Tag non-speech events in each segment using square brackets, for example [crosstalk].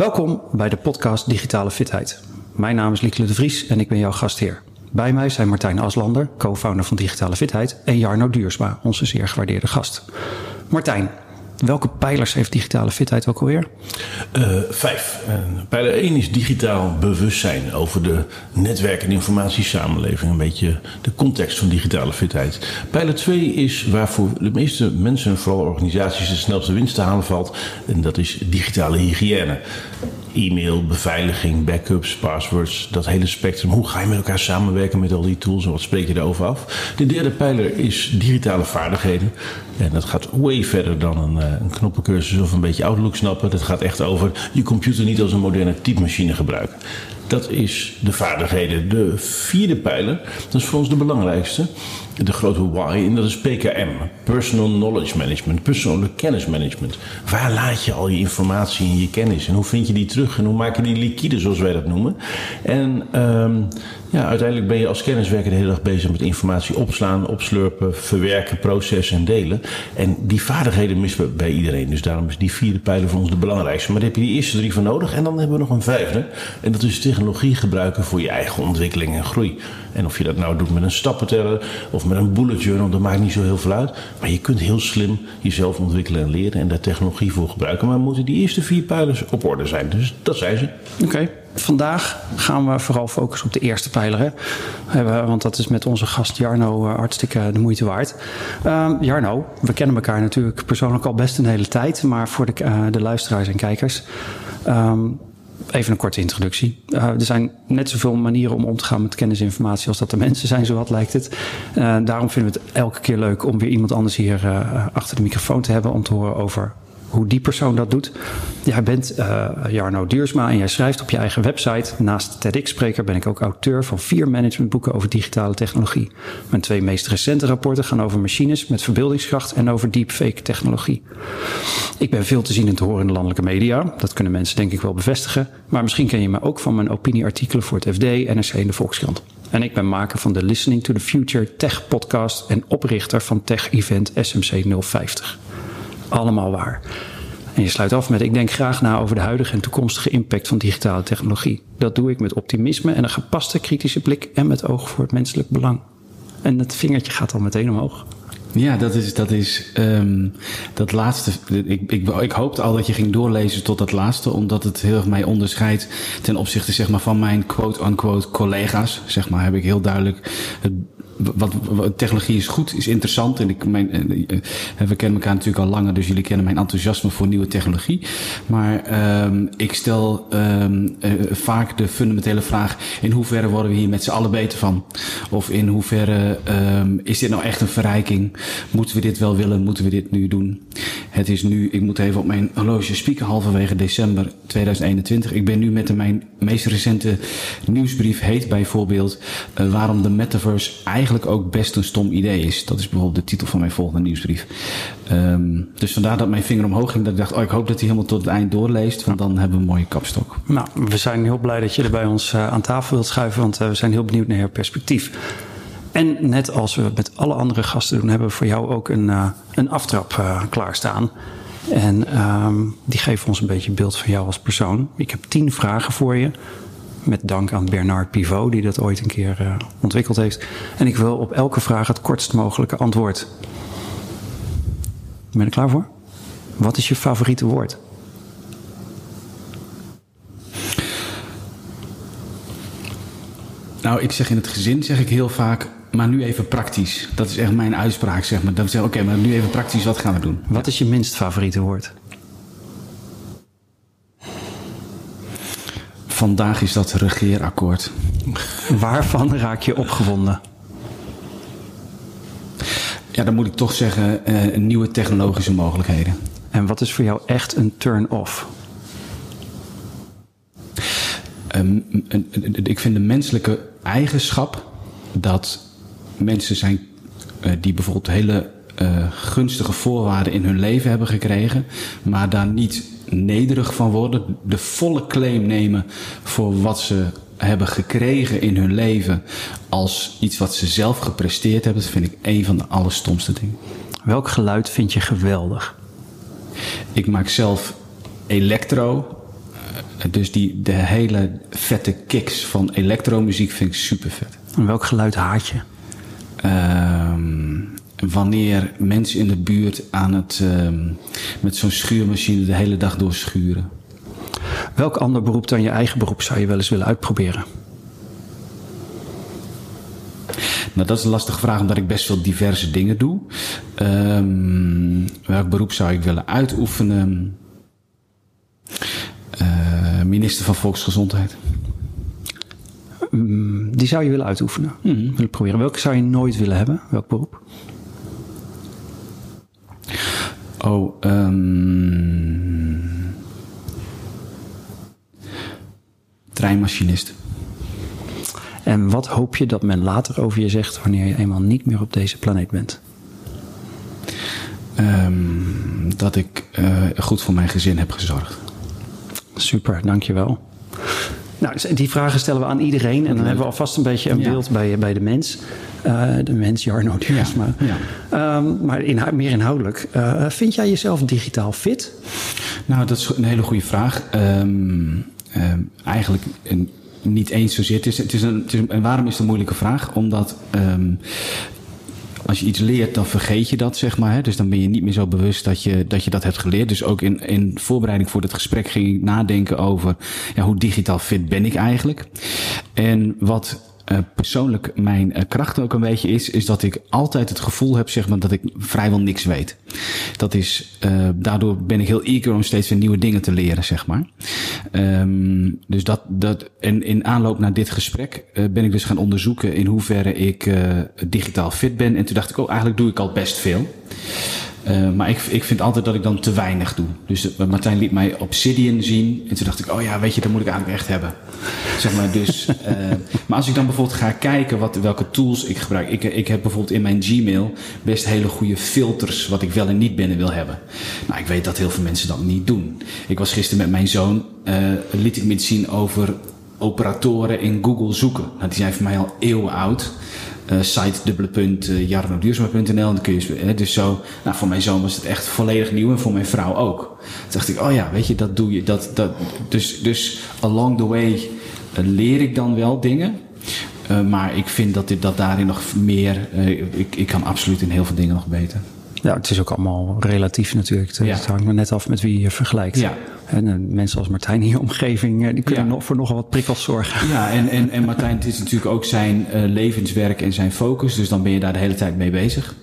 Welkom bij de podcast Digitale Fitheid. Mijn naam is Lieke de Vries en ik ben jouw gastheer. Bij mij zijn Martijn Aslander, co-founder van Digitale Fitheid, en Jarno Duursma, onze zeer gewaardeerde gast. Martijn, welke pijlers heeft digitale fitheid ook alweer? Uh, vijf. pijler 1 is digitaal bewustzijn over de netwerk- en informatiesamenleving. Een beetje de context van digitale fitheid. Pijler 2 is waarvoor de meeste mensen, vooral organisaties, de snelste winst te halen valt. En dat is digitale hygiëne e-mail, beveiliging, backups, passwords, dat hele spectrum. Hoe ga je met elkaar samenwerken met al die tools en wat spreek je erover af? De derde pijler is digitale vaardigheden. En dat gaat way verder dan een, eh, een knoppencursus of een beetje Outlook snappen. Dat gaat echt over je computer niet als een moderne typemachine gebruiken. Dat is de vaardigheden. De vierde pijler, dat is voor ons de belangrijkste de grote why en dat is PKM. Personal Knowledge Management, persoonlijk kennismanagement. Waar laat je al je informatie en je kennis en hoe vind je die terug en hoe maak je die liquide zoals wij dat noemen. En um, ja, uiteindelijk ben je als kenniswerker de hele dag bezig met informatie opslaan, opslurpen, verwerken, processen en delen. En die vaardigheden missen bij iedereen. Dus daarom is die vierde pijler voor ons de belangrijkste. Maar daar heb je die eerste drie voor nodig en dan hebben we nog een vijfde. En dat is technologie gebruiken voor je eigen ontwikkeling en groei. En of je dat nou doet met een stappenteller of met een bullet journal, dat maakt niet zo heel veel uit. Maar je kunt heel slim jezelf ontwikkelen en leren en daar technologie voor gebruiken. Maar moeten die eerste vier pijlers op orde zijn. Dus dat zijn ze. Oké. Vandaag gaan we vooral focussen op de eerste pijler. Hè? Want dat is met onze gast Jarno eh, hartstikke de moeite waard. Uh, Jarno, we kennen elkaar natuurlijk persoonlijk al best een hele tijd. Maar voor de, uh, de luisteraars en kijkers. Um, even een korte introductie. Uh, er zijn net zoveel manieren om om te gaan met kennisinformatie als dat er mensen zijn, zo wat lijkt het. Uh, daarom vinden we het elke keer leuk om weer iemand anders hier uh, achter de microfoon te hebben om te horen over hoe die persoon dat doet. Jij bent uh, Jarno Duursma en jij schrijft op je eigen website. Naast TEDx-spreker ben ik ook auteur van vier managementboeken over digitale technologie. Mijn twee meest recente rapporten gaan over machines met verbeeldingskracht en over deepfake technologie. Ik ben veel te zien en te horen in de landelijke media. Dat kunnen mensen denk ik wel bevestigen. Maar misschien ken je me ook van mijn opinieartikelen voor het FD, NRC en de Volkskrant. En ik ben maker van de Listening to the Future Tech podcast en oprichter van Tech Event SMC 050 allemaal waar. En je sluit af met: Ik denk graag na over de huidige en toekomstige impact van digitale technologie. Dat doe ik met optimisme en een gepaste kritische blik en met oog voor het menselijk belang. En het vingertje gaat al meteen omhoog. Ja, dat is, dat is um, dat laatste. Ik, ik, ik hoopte al dat je ging doorlezen tot dat laatste, omdat het heel erg mij onderscheidt ten opzichte zeg maar, van mijn quote-unquote collega's. Zeg maar, heb ik heel duidelijk het wat, technologie is goed, is interessant. En ik, eh, eh, we kennen elkaar natuurlijk al langer, dus jullie kennen mijn enthousiasme voor nieuwe technologie. Maar um, ik stel um, uh, vaak de fundamentele vraag: in hoeverre worden we hier met z'n allen beter van? Of in hoeverre um, is dit nou echt een verrijking? Moeten we dit wel willen? Moeten we dit nu doen? Het is nu, ik moet even op mijn horloge spieken, halverwege december 2021. Ik ben nu met de, mijn meest recente nieuwsbrief, heet bijvoorbeeld waarom de metaverse eigenlijk eigenlijk ook best een stom idee is. Dat is bijvoorbeeld de titel van mijn volgende nieuwsbrief. Um, dus vandaar dat mijn vinger omhoog ging. Dat ik dacht, oh, ik hoop dat hij helemaal tot het eind doorleest. Want dan hebben we een mooie kapstok. Nou, we zijn heel blij dat je er bij ons uh, aan tafel wilt schuiven. Want uh, we zijn heel benieuwd naar jouw perspectief. En net als we met alle andere gasten doen, hebben we voor jou ook een, uh, een aftrap klaarstaan. En um, die geven ons een beetje beeld van jou als persoon. Ik heb tien vragen voor je. Met dank aan Bernard Pivot, die dat ooit een keer uh, ontwikkeld heeft. En ik wil op elke vraag het kortst mogelijke antwoord. Ben je er klaar voor? Wat is je favoriete woord? Nou, ik zeg in het gezin zeg ik heel vaak, maar nu even praktisch. Dat is echt mijn uitspraak, zeg maar. Dan zeg ik, oké, okay, maar nu even praktisch, wat gaan we doen? Wat is je minst favoriete woord? Vandaag is dat regeerakkoord. Waarvan raak je opgewonden? Ja, dan moet ik toch zeggen uh, nieuwe technologische mogelijkheden. En wat is voor jou echt een turn-off? Um, ik vind de menselijke eigenschap dat mensen zijn uh, die bijvoorbeeld hele uh, gunstige voorwaarden in hun leven hebben gekregen, maar daar niet nederig van worden, de volle claim nemen voor wat ze hebben gekregen in hun leven als iets wat ze zelf gepresteerd hebben, dat vind ik een van de allerstomste dingen. Welk geluid vind je geweldig? Ik maak zelf elektro. Dus die, de hele vette kicks van elektromuziek vind ik super vet. En welk geluid haat je? Ehm, wanneer mensen in de buurt aan het ehm, met zo'n schuurmachine de hele dag door schuren. Welk ander beroep dan je eigen beroep zou je wel eens willen uitproberen? Nou, dat is een lastige vraag omdat ik best veel diverse dingen doe. Ehm, welk beroep zou ik willen uitoefenen? Eh, minister van Volksgezondheid. Mm, Die zou je willen uitoefenen, willen proberen. Welke zou je nooit willen hebben? Welk beroep? Oh, ehm treinmachinist. En wat hoop je dat men later over je zegt wanneer je eenmaal niet meer op deze planeet bent? Ehm, dat ik eh, goed voor mijn gezin heb gezorgd. Super, dankjewel. Nou, die vragen stellen we aan iedereen. En dan hebben we alvast een beetje een beeld bij, bij de mens. Eh, de mens, Jarno Duursma. Ja. Ehm, maar inhou- meer inhoudelijk. eh, vind jij jezelf digitaal fit? Nou, dat is een hele goede vraag. Ehm, ehm, eigenlijk een, niet eens zozeer. Het is, het is een, het is een- en waarom is het een moeilijke vraag? Omdat ehm, als je iets leert, dan vergeet je dat, zeg maar. Hè? Dus dan ben je niet meer zo bewust dat je dat, hebt geleerd. Dus ook in, in voorbereiding voor dit gesprek ging ik nadenken over ja, hoe digitaal fit ben ik eigenlijk. En wat eh, persoonlijk mijn eh, kracht ook een beetje is, is dat ik altijd het gevoel heb, zeg maar, dat ik vrijwel niks weet. Dat is, eh, daardoor ben ik heel eager om steeds weer nieuwe dingen te leren, zeg maar. Ehm, dus dat, dat, en in aanloop naar dit gesprek ben ik dus gaan onderzoeken in hoeverre ik digitaal fit ben. En toen dacht ik, oh, eigenlijk doe ik al best veel. Eh, maar ik, ik vind altijd dat ik dan te weinig doe. Dus eh, Martijn liet mij Obsidian zien. En toen dacht ik, oh ja, weet je, dat moet ik eigenlijk echt hebben. Zeg maar, dus, [laughs] eh, maar als ik dan bijvoorbeeld ga kijken wat, welke tools ik gebruik. Ik, ik heb bijvoorbeeld in mijn Gmail best hele goede filters wat ik wel en niet binnen wil hebben. Nou, ik weet dat heel veel mensen dat niet doen. Ik was gisteren met mijn zoon, liet ik me iets zien over operatoren in Google zoeken. Nou, die zijn voor mij al eeuwen oud. Eh, site dubbele punt uh, jarnoduursma.nl. Dan kun je hè, dus zo. Nou, voor mijn zoon was het echt volledig nieuw en voor mijn vrouw ook. Toen dacht ik, oh ja, weet je, dat doe je. Dat, dat, dus, dus along the way uh, leer ik dan wel dingen. Uh, maar ik vind dat, dit, dat daarin nog meer. Uh, ik, ik kan absoluut in heel veel dingen nog beter. Ja, het is ook allemaal relatief natuurlijk. Het ja. hangt maar net af met wie je vergelijkt. Ja. En mensen als Martijn in je omgeving, uh, die kunnen ja. nog voor nogal wat prikkels zorgen. Ja, en, en, en Martijn, het is natuurlijk ook zijn uh, levenswerk en zijn focus. Dus dan ben je daar de hele tijd mee bezig.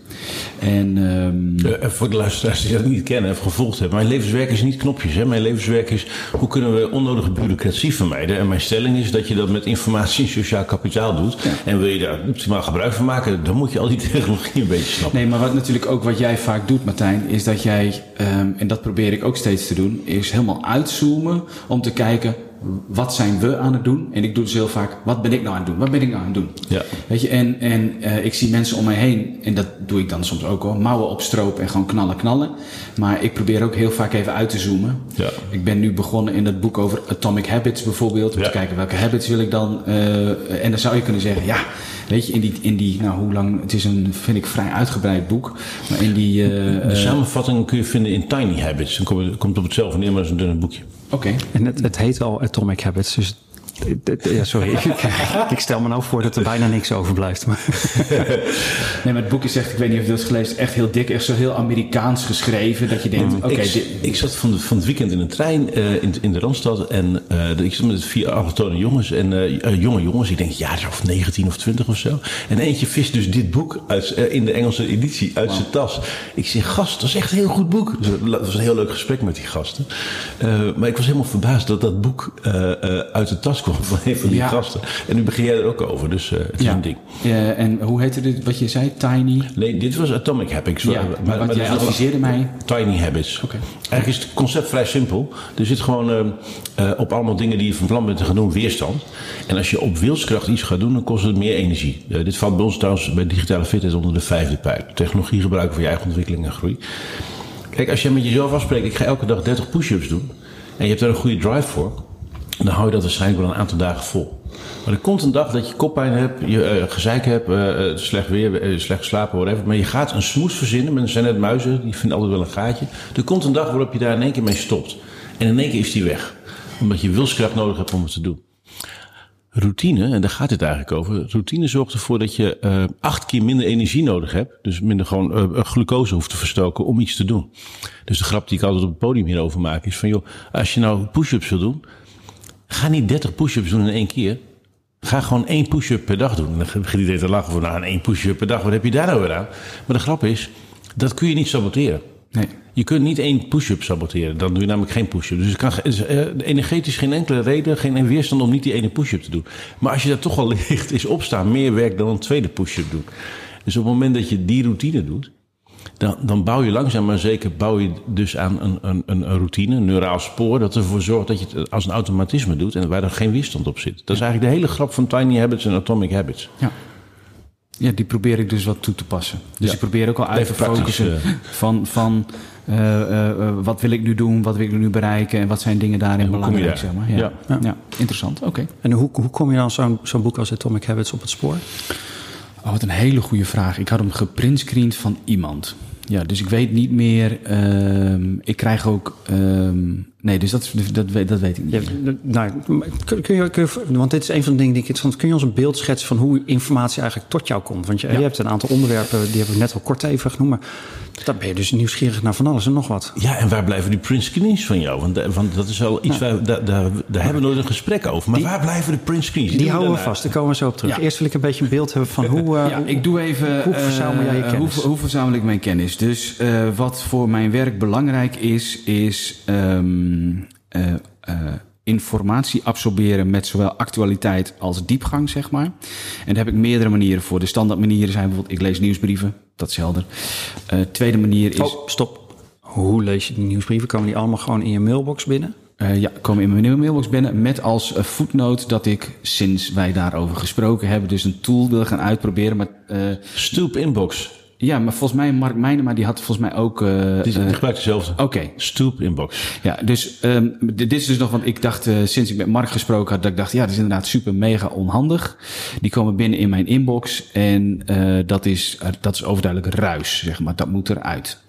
En, um... voor de luisteraars die dat niet kennen of gevolgd hebben. Mijn levenswerk is niet knopjes. Hè? Mijn levenswerk is hoe kunnen we onnodige bureaucratie vermijden. En mijn stelling is dat je dat met informatie en sociaal kapitaal doet. Ja. En wil je daar optimaal gebruik van maken, dan moet je al die [laughs] technologie een beetje snappen. Nee, maar wat natuurlijk ook wat jij vaak doet, Martijn, is dat jij, um, en dat probeer ik ook steeds te doen, is helemaal uitzoomen om te kijken wat zijn we aan het doen? En ik doe dus heel vaak, wat ben ik nou aan het doen? Wat ben ik nou aan het doen? Ja. Weet je, en, en uh, ik zie mensen om mij heen, en dat doe ik dan soms ook al, mouwen opstropen en gewoon knallen, knallen. Maar ik probeer ook heel vaak even uit te zoomen. Ja. Ik ben nu begonnen in het boek over Atomic Habits bijvoorbeeld. Om Ja. te kijken welke habits wil ik dan. Uh, en dan zou je kunnen zeggen, ja, weet je, in die, in die, nou hoe lang, het is een, vind ik, vrij uitgebreid boek. Maar in die. Uh, De samenvatting kun je vinden in Tiny Habits. Dan komt het, komt op hetzelfde neer, maar dat is een dun boekje. Oké. Okay. En het, het heet al Atomic Habits, dus ja, sorry, [laughs] ik, ik, stel me nou voor dat er bijna niks overblijft. Maar. [laughs] nee, maar het boek is echt, ik weet niet of je dat gelezen is echt heel dik, echt zo heel Amerikaans geschreven. Dat je denkt, oké. Okay, ik, zat van, de, van het weekend in een trein uh, in, in de Randstad en uh, ik zat met vier allochtone jongens en uh, jonge jongens. Ik denk, ja, of 19 of 20 of zo. En eentje vist dus dit boek uit, in de Engelse editie uit wow. zijn tas. Ik zeg, gast, dat is echt een heel goed boek. Dus dat was een heel leuk gesprek met die gasten. maar ik was helemaal verbaasd dat dat boek uit de tas kwam van een van die ja. gasten. En nu begin jij er ook over, dus uh, het is ja. een ding. Ja, en hoe heette dit, wat je zei, Tiny? Nee, dit was Atomic Habits. Ja, maar, maar, maar jij adviseerde mij... Tiny Habits. Okay. Eigenlijk is het concept vrij simpel. Er zit gewoon uh, uh, op allemaal dingen die je van plan bent te gaan doen, weerstand. En als je op wilskracht iets gaat doen, dan kost het meer energie. dit valt bij ons trouwens bij digitale fitheid onder de vijfde pijp. Technologie gebruiken voor je eigen ontwikkeling en groei. Kijk, als je met jezelf afspreekt, ik ga elke dag 30 push-ups doen. En je hebt daar een goede drive voor dan hou je dat waarschijnlijk wel een aantal dagen vol. Maar er komt een dag dat je koppijn hebt, je uh, gezeik hebt, uh, slecht weer, slecht slapen, whatever. Maar je gaat een smoes verzinnen, maar zijn net muizen, die vinden altijd wel een gaatje. Er komt een dag waarop je daar in één keer mee stopt. En in één keer is die weg. Omdat je wilskracht nodig hebt om het te doen. Routine, en daar gaat het eigenlijk over. Routine zorgt ervoor dat je uh, acht keer minder energie nodig hebt. Dus minder gewoon uh, glucose hoeft te verstoken om iets te doen. Dus de grap die ik altijd op het podium hierover maak is van... joh, als je nou push-ups wil doen... ga niet 30 push-ups doen in één keer. Ga gewoon één push-up per dag doen. En dan begint iedereen te lachen van... nou, één push-up per dag, wat heb je daar nou weer aan? Maar de grap is, dat kun je niet saboteren. Nee. Je kunt niet één push-up saboteren. Dan doe je namelijk geen push-up. Dus het kan uh, energetisch geen enkele reden, geen weerstand om niet die ene push-up te doen. Maar als je dat toch al [laughs] ligt, is opstaan meer werk dan een tweede push-up doen. Dus op het moment dat je die routine doet, dan, dan bouw je langzaam maar zeker bouw je dus aan een, een, een routine, een neuraal spoor, dat ervoor zorgt dat je het als een automatisme doet en waar er geen weerstand op zit. Dat is eigenlijk de hele grap van Tiny Habits en Atomic Habits. Ja. Ja, die probeer ik dus wat toe te passen. Dus Ja. ik probeer ook al uit Even te focussen van, van eh, eh, eh, wat wil ik nu doen, wat wil ik nu bereiken en wat zijn dingen daarin hoe kom je belangrijk. daar? Zeg maar. ja. Ja. Ja. interessant. Oké. En hoe, hoe kom je dan zo'n zo'n boek als Atomic Habits op het spoor? Oh, wat een hele goede vraag. Ik had hem geprintscreend van iemand. Ja, dus ik weet niet meer. ehm, ik krijg ook. ehm, nee, dus dat, dat, weet, dat weet ik niet. Ja, nou, kun, kun je, kun je- want dit is een van de dingen die ik interessant Kun je ons een beeld schetsen van hoe informatie eigenlijk tot jou komt? Want je, je hebt een aantal onderwerpen, die heb ik net al kort even genoemd. Maar daar ben je dus nieuwsgierig naar van alles en nog wat. Ja, en waar blijven die print screens van jou? Want, eh, want dat is wel iets waar daar, daar, daar hebben we nooit een gesprek over. Maar waar blijven de print screens? Die doen houden we vast, daar komen we zo op terug. Ja. Eerst wil ik een beetje een beeld hebben van hoe... eh, Ja, ik doe even. hoe verzamel jij je eh, kennis? Hoe, hoe verzamel ik mijn kennis? Dus eh, wat voor mijn werk belangrijk is, is ehm, eh, eh, informatie absorberen met zowel actualiteit als diepgang, zeg maar. En daar heb ik meerdere manieren voor. De standaard manieren zijn bijvoorbeeld, ik lees nieuwsbrieven, dat is helder. Eh, tweede manier is. Oh, stop. Hoe lees je die nieuwsbrieven? Komen die allemaal gewoon in je mailbox binnen? Eh, ja, komen in mijn nieuwe mailbox binnen met als eh, voetnoot dat ik sinds wij daarover gesproken hebben, dus een tool wil gaan uitproberen. Maar eh, Stoop inbox. Ja, maar volgens mij Mark Meijnema die had volgens mij ook. eh, Het is, eh, ik gebruik dezelfde. Oké. Stoop inbox. Ja, dus d- dit is dus nog, want ik dacht eh, sinds ik met Mark gesproken had, dat ik dacht, ja, dat is inderdaad super mega onhandig. Die komen binnen in mijn inbox en eh, dat, is, dat is overduidelijk ruis, zeg maar. Dat moet eruit.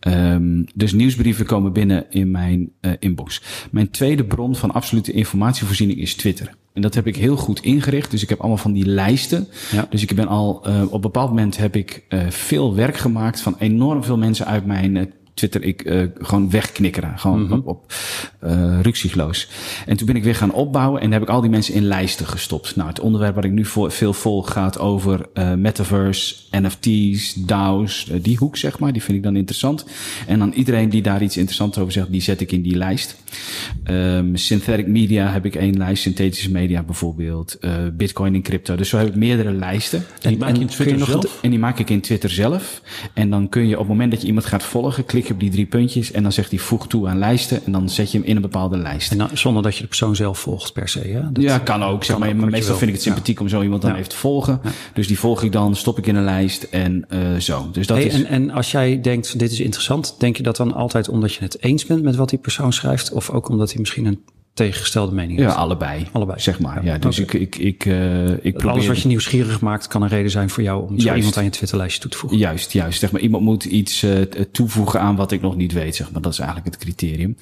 Ehm, dus nieuwsbrieven komen binnen in mijn inbox. Mijn tweede bron van absolute informatievoorziening is Twitter. En dat heb ik heel goed ingericht. Dus ik heb allemaal van die lijsten. Ja. Dus ik ben al, eh, op een bepaald moment heb ik eh, veel werk gemaakt van enorm veel mensen uit mijn eh, Twitter ik eh, gewoon wegknikkeren. Gewoon op, op eh ruksigloos. En toen ben ik weer gaan opbouwen en heb ik al die mensen in lijsten gestopt. Nou, het onderwerp waar ik nu voor, veel volg gaat over eh, metaverse, NFT's, DAO's, die hoek zeg maar. Die vind ik dan interessant. En dan iedereen die daar iets interessants over zegt, die zet ik in die lijst. Ehm, synthetic media heb ik één lijst, synthetische media bijvoorbeeld, bitcoin en crypto. Dus zo heb ik meerdere lijsten. En die maak je in je Twitter zelf? En die maak ik in Twitter zelf. En dan kun je op het moment dat je iemand gaat volgen, klik je op die drie puntjes en dan zegt hij voeg toe aan lijsten en dan zet je hem in een bepaalde lijst. En dan, zonder dat je de persoon zelf volgt per se. Hè? Dat- ja, kan ook. Zeg kan maar, ook maar wat je meestal vind ik het sympathiek om zo iemand dan Ja. even te volgen. Dus die volg ik dan, stop ik in een lijst en eh, zo. Dus dat Hey, is. en, en als jij denkt, dit is interessant, denk je dat dan altijd omdat je het eens bent met wat die persoon schrijft? Of ook omdat hij misschien een tegengestelde mening ja, allebei. Allebei. Zeg maar. Ja, Ja, dus ik, ik, ik, eh, ik probeer. Alles wat je nieuwsgierig maakt, kan een reden zijn voor jou om zo iemand aan je Twitterlijstje toe te voegen. Juist, juist. Zeg maar, iemand moet iets eh, t- toevoegen aan wat ik nog niet weet. Zeg maar. Dat is eigenlijk het criterium.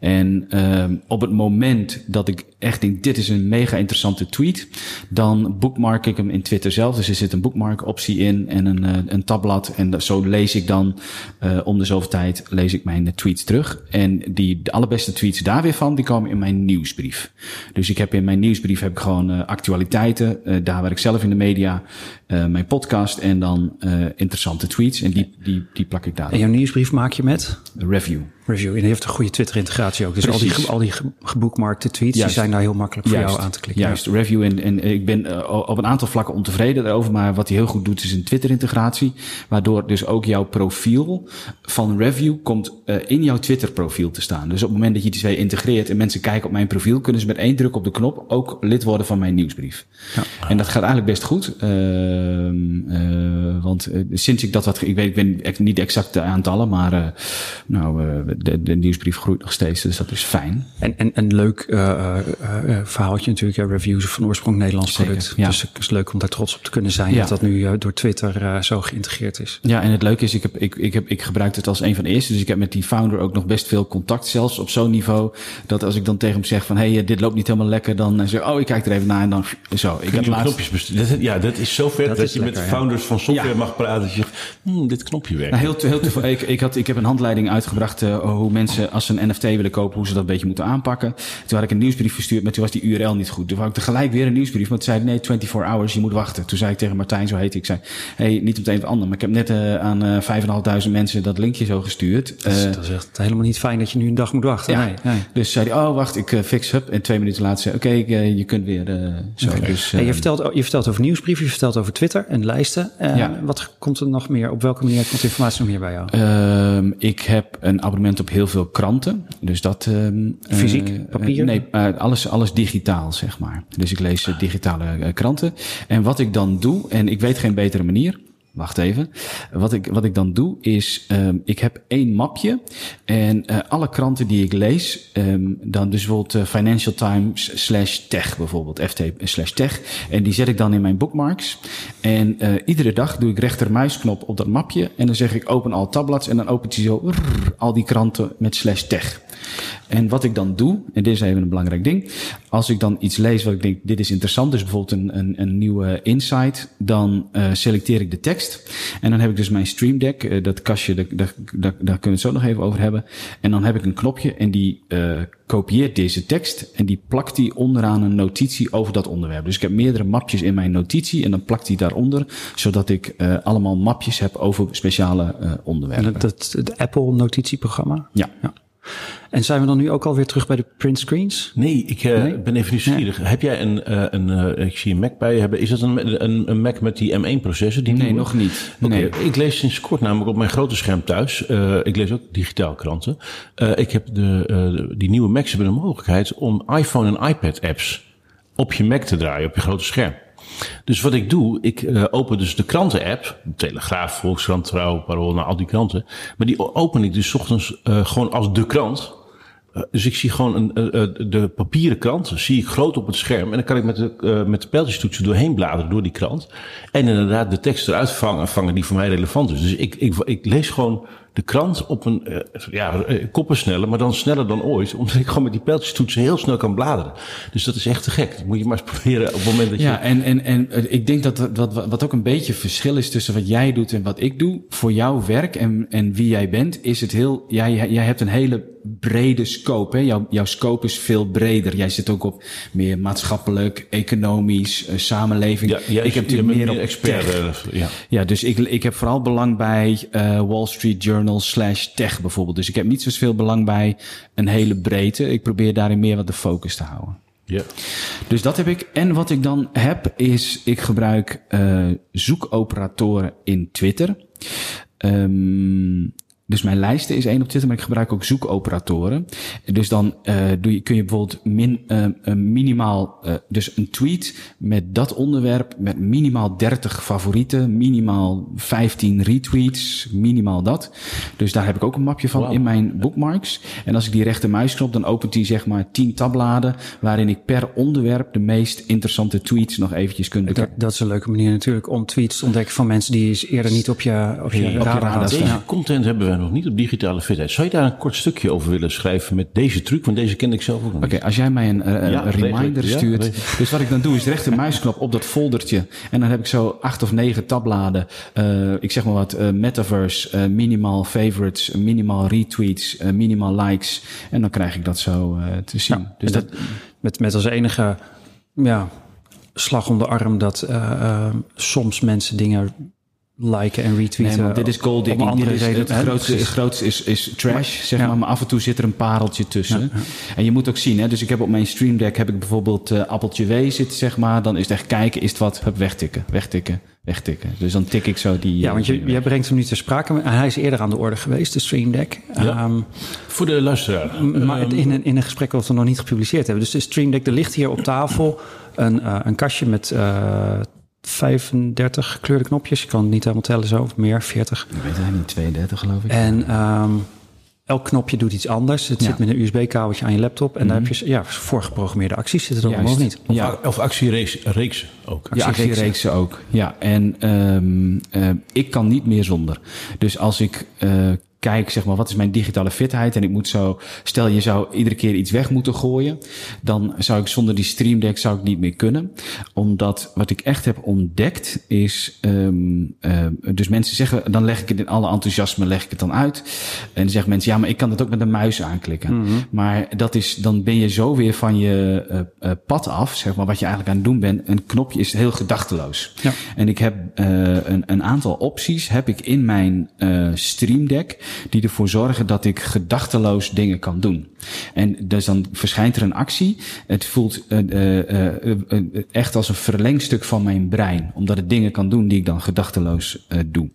En ehm, op het moment dat ik echt denk, dit is een mega interessante tweet, dan bookmark ik hem in Twitter zelf. Dus er zit een bookmark optie in en een, eh, een tabblad. En zo lees ik dan eh, om de zoveel tijd lees ik mijn eh, tweets terug. En die, de allerbeste tweets daar weer van, die komen in mijn nieuwsbrief. Dus ik heb in mijn nieuwsbrief heb ik gewoon eh, actualiteiten. eh, daar werk ik zelf in de media. mijn podcast en dan interessante tweets. En die, die, die plak ik daar. En jouw nieuwsbrief maak je met Review. Review. En die heeft een goede Twitter-integratie ook. Dus al die, al die ge- geboekmarkte tweets, Juist. die zijn daar heel makkelijk voor jou aan te klikken. Juist, review. En, en ik ben eh, op een aantal vlakken ontevreden daarover. Maar wat hij heel goed doet is een Twitter-integratie. Waardoor dus ook jouw profiel van review komt eh, in jouw Twitter-profiel te staan. Dus op het moment dat je die twee integreert en mensen kijken op mijn profiel... kunnen ze met één druk op de knop ook lid worden van mijn nieuwsbrief. En dat gaat eigenlijk best goed. Ehm, eh, want sinds ik dat wat... Ik weet, ik weet echt niet de exacte aantallen, maar... nou, de, de nieuwsbrief groeit nog steeds, dus dat is fijn. En, en een leuk uh, uh, verhaaltje natuurlijk, ja, reviews van oorsprong Nederlands Zeker, product. ja. Dus het is leuk om daar trots op te kunnen zijn Ja. dat dat nu door Twitter zo geïntegreerd is. Ja, en het leuke is, ik, heb, ik, ik, heb, ik gebruik het als een van de eerste. Dus ik heb met die founder ook nog best veel contact. Zelfs op zo'n niveau dat als ik dan tegen hem zeg van... hé, hey, dit loopt niet helemaal lekker. Dan zeg ik, oh, ik kijk er even naar en dan zo. Ik heb laatst... Dat, ja, dat is zo vet dat, je lekker, met ja. founders van software Ja. mag praten. Dat je zegt, hmm, dit knopje werkt. Nou, heel, heel toevallig. ik, ik, had, ik heb een handleiding uitgebracht uh, hoe mensen als ze een NFT willen kopen, hoe ze dat een beetje moeten aanpakken. Toen had ik een nieuwsbrief verstuurd, maar toen was die URL niet goed. Toen wou ik tegelijk weer een nieuwsbrief, maar toen zei nee, 24 hours, je moet wachten. Toen zei ik tegen Martijn, zo heet ik zei, hey, niet op het een of ander, maar ik heb net uh, aan uh, 5.500 mensen dat linkje zo gestuurd. Dat is, dat is echt helemaal niet fijn dat je nu een dag moet wachten. Ja, nee, nee. Dus zei hij, oh wacht, ik fix up. En twee minuten later zei oké, okay, je kunt weer zo. Okay. Dus, je, vertelt, je vertelt over nieuwsbrieven, je vertelt over Twitter en lijsten. Ja. Wat komt er nog meer? Op welke manier komt informatie nog meer bij jou? Uh, ik heb een abonnement op heel veel kranten. Dus dat... Fysiek? Papier? nee, alles, alles digitaal, zeg maar. Dus ik lees digitale kranten. En wat ik dan doe, en ik weet geen betere manier... Wacht even. Wat ik, wat ik dan doe is, um, ik heb één mapje en uh, alle kranten die ik lees, um, dan dus bijvoorbeeld uh, Financial Times slash tech bijvoorbeeld, FT slash tech. En die zet ik dan in mijn bookmarks. En uh, iedere dag doe ik rechtermuisknop op dat mapje en dan zeg ik open al tabblads en dan opent hij zo rrr, al die kranten met slash tech. En wat ik dan doe, en dit is even een belangrijk ding. Als ik dan iets lees wat ik denk, dit is interessant, dus bijvoorbeeld een, een, een nieuwe insight, dan uh, selecteer ik de tekst. En dan heb ik dus mijn Stream Deck, uh, dat kastje, daar, daar, kunnen we het zo nog even over hebben. En dan heb ik een knopje en die uh, kopieert deze tekst en die plakt die onderaan een notitie over dat onderwerp. Dus ik heb meerdere mapjes in mijn notitie en dan plakt die daaronder, zodat ik uh, allemaal mapjes heb over speciale uh, onderwerpen. En dat, het Apple notitieprogramma? Ja. ja. En zijn we dan nu ook alweer terug bij de print screens? Nee, ik uh, nee? ben even nieuwsgierig. Nee. Heb jij een, uh, een uh, ik zie een Mac bij je hebben. Is dat een, een, een Mac met die M1 processor? Die nee, nieuwe? nog niet. Okay. Nee. Ik lees sinds kort namelijk op mijn grote scherm thuis. Ik lees ook digitaal kranten. Ik heb de, die nieuwe Macs hebben de mogelijkheid om iPhone en iPad apps op je Mac te draaien, op je grote scherm. Dus wat ik doe, ik uh, open dus de kranten-app, Telegraaf, Volkskrant, Trouw, Parool, nou al die kranten. Maar die open ik dus ochtends uh, gewoon als de krant. Uh, dus ik zie gewoon een, de papieren krant, zie ik groot op het scherm. En dan kan ik met de, met de doorheen bladeren door die krant. En inderdaad de tekst eruit vangen, vangen die voor mij relevant is. Dus ik, ik, ik lees gewoon de krant op een, uh, ja, uh, koppen sneller, maar dan sneller dan ooit. Omdat ik gewoon met die pijltjestoetsen heel snel kan bladeren. Dus dat is echt te gek. Dat moet je maar eens [laughs] proberen op het moment dat je... Ja, en, en, en uh, ik denk dat wat, wat ook een beetje verschil is tussen wat jij doet en wat ik doe. Voor jouw werk en, en wie jij bent, is het heel... Jij, jij hebt een hele brede scope. Hè? Jouw, jouw scope is veel breder. Jij zit ook op meer maatschappelijk, economisch, uh, samenleving. Ja, jij ik heb natuurlijk meer op expert. ja. ja, dus ik, ik heb vooral belang bij uh, Wall Street Journal slash tech bijvoorbeeld. Dus ik heb niet zoveel belang bij een hele breedte. Ik probeer daarin meer wat de focus te houden. Ja. Dus dat heb ik. En wat ik dan heb is, ik gebruik uh, zoekoperatoren in Twitter. Um, dus mijn lijsten is één op Twitter, maar ik gebruik ook zoekoperatoren. Dus dan uh, doe je, kun je bijvoorbeeld min, uh, uh, minimaal, dus een tweet met dat onderwerp, met minimaal 30 favorieten, minimaal 15 retweets, minimaal dat. Dus daar heb ik ook een mapje van wow. in mijn bookmarks. En als ik die rechtermuisknop, dan opent die zeg maar 10 tabbladen, waarin ik per onderwerp de meest interessante tweets nog eventjes kunt dat, dat is een leuke manier natuurlijk om tweets te ontdekken van mensen die eerder niet op je, op je hey, radar hadden. Deze ja. content hebben we nog niet op digitale fitheid. Zou je daar een kort stukje over willen schrijven met deze truc? Want deze ken ik zelf ook nog Oké, okay, als jij mij een, uh, ja, een reminder ja, stuurt. Ja, dus wat ik dan doe is de rechtermuisknop op dat foldertje. En dan heb ik zo acht of negen tabbladen. Uh, ik zeg maar wat, uh, metaverse, minimal favorites, minimal retweets, minimal likes. En dan krijg ik dat zo te zien. Ja, dus dat, met, met als enige ja, slag om de arm dat soms mensen dingen liken en retweeten. Nee, dit is gold digging. Andere dit is, reden, het grootste, is, grootste is, is trash, zeg ja. maar. Maar af en toe zit er een pareltje tussen. Ja, ja. En je moet ook zien, hè. Dus ik heb op mijn Stream Deck heb ik bijvoorbeeld uh, appeltje W zitten, zeg maar. Dan is het echt kijken, is het wat? Hup, wegtikken, wegtikken, wegtikken. Dus dan tik ik zo die... Ja, want je, jij brengt hem nu ter sprake. Hij is eerder aan de orde geweest, de Stream Deck. Ja. Um, Voor de luisteraar. Maar um, in, een, in een gesprek wat we nog niet gepubliceerd hebben. Dus de Stream Deck, er ligt hier op tafel een, uh, een kastje met... Uh, 35 gekleurde knopjes. Je kan het niet helemaal tellen zo, of meer, 40. Ik weet eigenlijk niet, 32 geloof ik. En um, elk knopje doet iets anders. Het Ja. zit met een USB-kabeltje aan je laptop. En daar heb je ja, voorgeprogrammeerde acties zitten er allemaal of niet. Of, Ja. of actiereeks ook. Ja, actiereeksen ook. Ja, en ehm, eh, ik kan niet meer zonder. Dus als ik eh, kijk, zeg maar, wat is mijn digitale fitheid? En ik moet zo, stel je zou iedere keer iets weg moeten gooien, dan zou ik zonder die Stream Deck zou ik niet meer kunnen. Omdat wat ik echt heb ontdekt is, ehm, eh, dus mensen zeggen, dan leg ik het in alle enthousiasme, leg ik het dan uit. En dan zeggen mensen, ja, maar ik kan het ook met een muis aanklikken. Maar dat is, dan ben je zo weer van je eh, eh, pad af, zeg maar, wat je eigenlijk aan het doen bent. Een knopje is heel gedachteloos. Ja. En ik heb eh, een, een aantal opties heb ik in mijn eh Stream Deck die ervoor zorgen dat ik gedachteloos dingen kan doen. En dus dan verschijnt er een actie. Het voelt eh, eh, eh, echt als een verlengstuk van mijn brein, omdat het dingen kan doen die ik dan gedachteloos doe.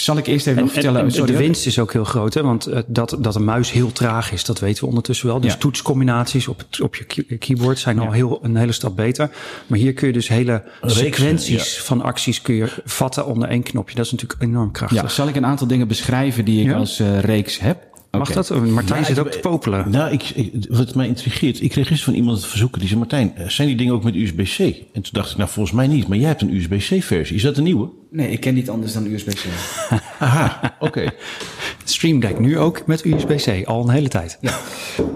Zal ik eerst even nog En, en, vertellen? en sorry, de winst is ook heel groot, hè? want eh, dat, dat een muis heel traag is, dat weten we ondertussen wel. Dus Ja. toetscombinaties op, het, op je key- keyboard zijn al heel, een hele stap beter. Maar hier kun je dus hele Reeksen, sequenties van acties kun je vatten onder één knopje. Dat is natuurlijk enorm krachtig. Ja, zal ik een aantal dingen beschrijven die ik Ja. als eh, reeks heb? Mag dat? Martijn Ja, zit ik- ook te popelen. Nou, ik, ik- wat mij intrigeert, ik kreeg gisteren van iemand het verzoeken. Die zei, Martijn, eh, zijn die dingen ook met USB-C? En toen dacht ik, nou volgens mij niet. Maar jij hebt een USB-C versie. Is dat een nieuwe? Nee, ik ken niet anders dan USB-C. [laughs] Aha, oké. [laughs] Stream Deck nu ook met USB-C, al een hele tijd.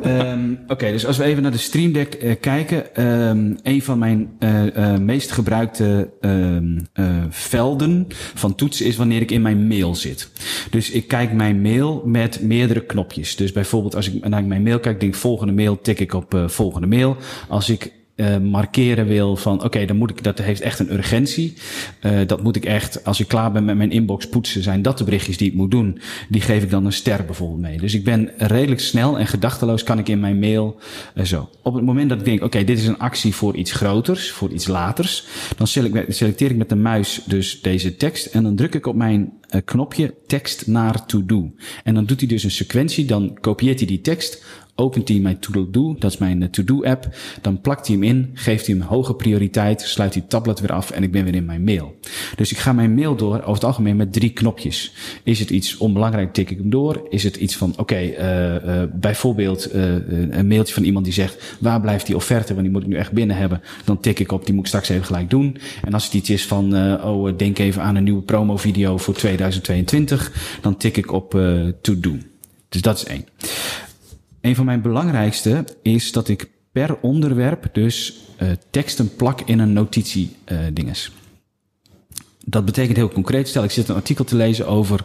Ehm, Oké, dus als we even naar de Stream Deck eh, kijken. ehm, een van mijn eh, eh, meest gebruikte ehm, eh, velden van toetsen is wanneer ik in mijn mail zit. Dus ik kijk mijn mail met meerdere knopjes. Dus bijvoorbeeld als ik naar mijn mail kijk, denk volgende mail, tik ik op eh, volgende mail. Als ik eh, markeren wil van oké, dan moet ik dat heeft echt een urgentie. Eh, dat moet ik echt als ik klaar ben met mijn inbox poetsen, zijn dat de berichtjes die ik moet doen. Die geef ik dan een ster bijvoorbeeld mee. Dus ik ben redelijk snel en gedachteloos kan ik in mijn mail eh, zo. Op het moment dat ik denk oké, dit is een actie voor iets groters, voor iets laters, dan selec- selecteer ik met de muis dus deze tekst en dan druk ik op mijn eh, knopje tekst naar to do. En dan doet hij dus een sequentie, dan kopieert hij die tekst opent hij mijn To-Do, dat is mijn eh, To-Do-app. Dan plakt hij hem in, geeft hij hem hoge prioriteit, sluit hij tablet weer af en ik ben weer in mijn mail. Dus ik ga mijn mail door, over het algemeen met drie knopjes. Is het iets onbelangrijk, tik ik hem door. Is het iets van, oké, eh, eh, bijvoorbeeld een mailtje van iemand die zegt, waar blijft die offerte, want die moet ik nu echt binnen hebben. Dan tik ik op, die moet ik straks even gelijk doen. En als het iets is van, oh, denk even aan een nieuwe promo-video voor 2022, dan tik ik op eh, To-Do. Dus dat is één. Een van mijn belangrijkste is dat ik per onderwerp dus uh, teksten plak in een notitie uh, dinges. Dat betekent heel concreet. Stel, ik zit een artikel te lezen over.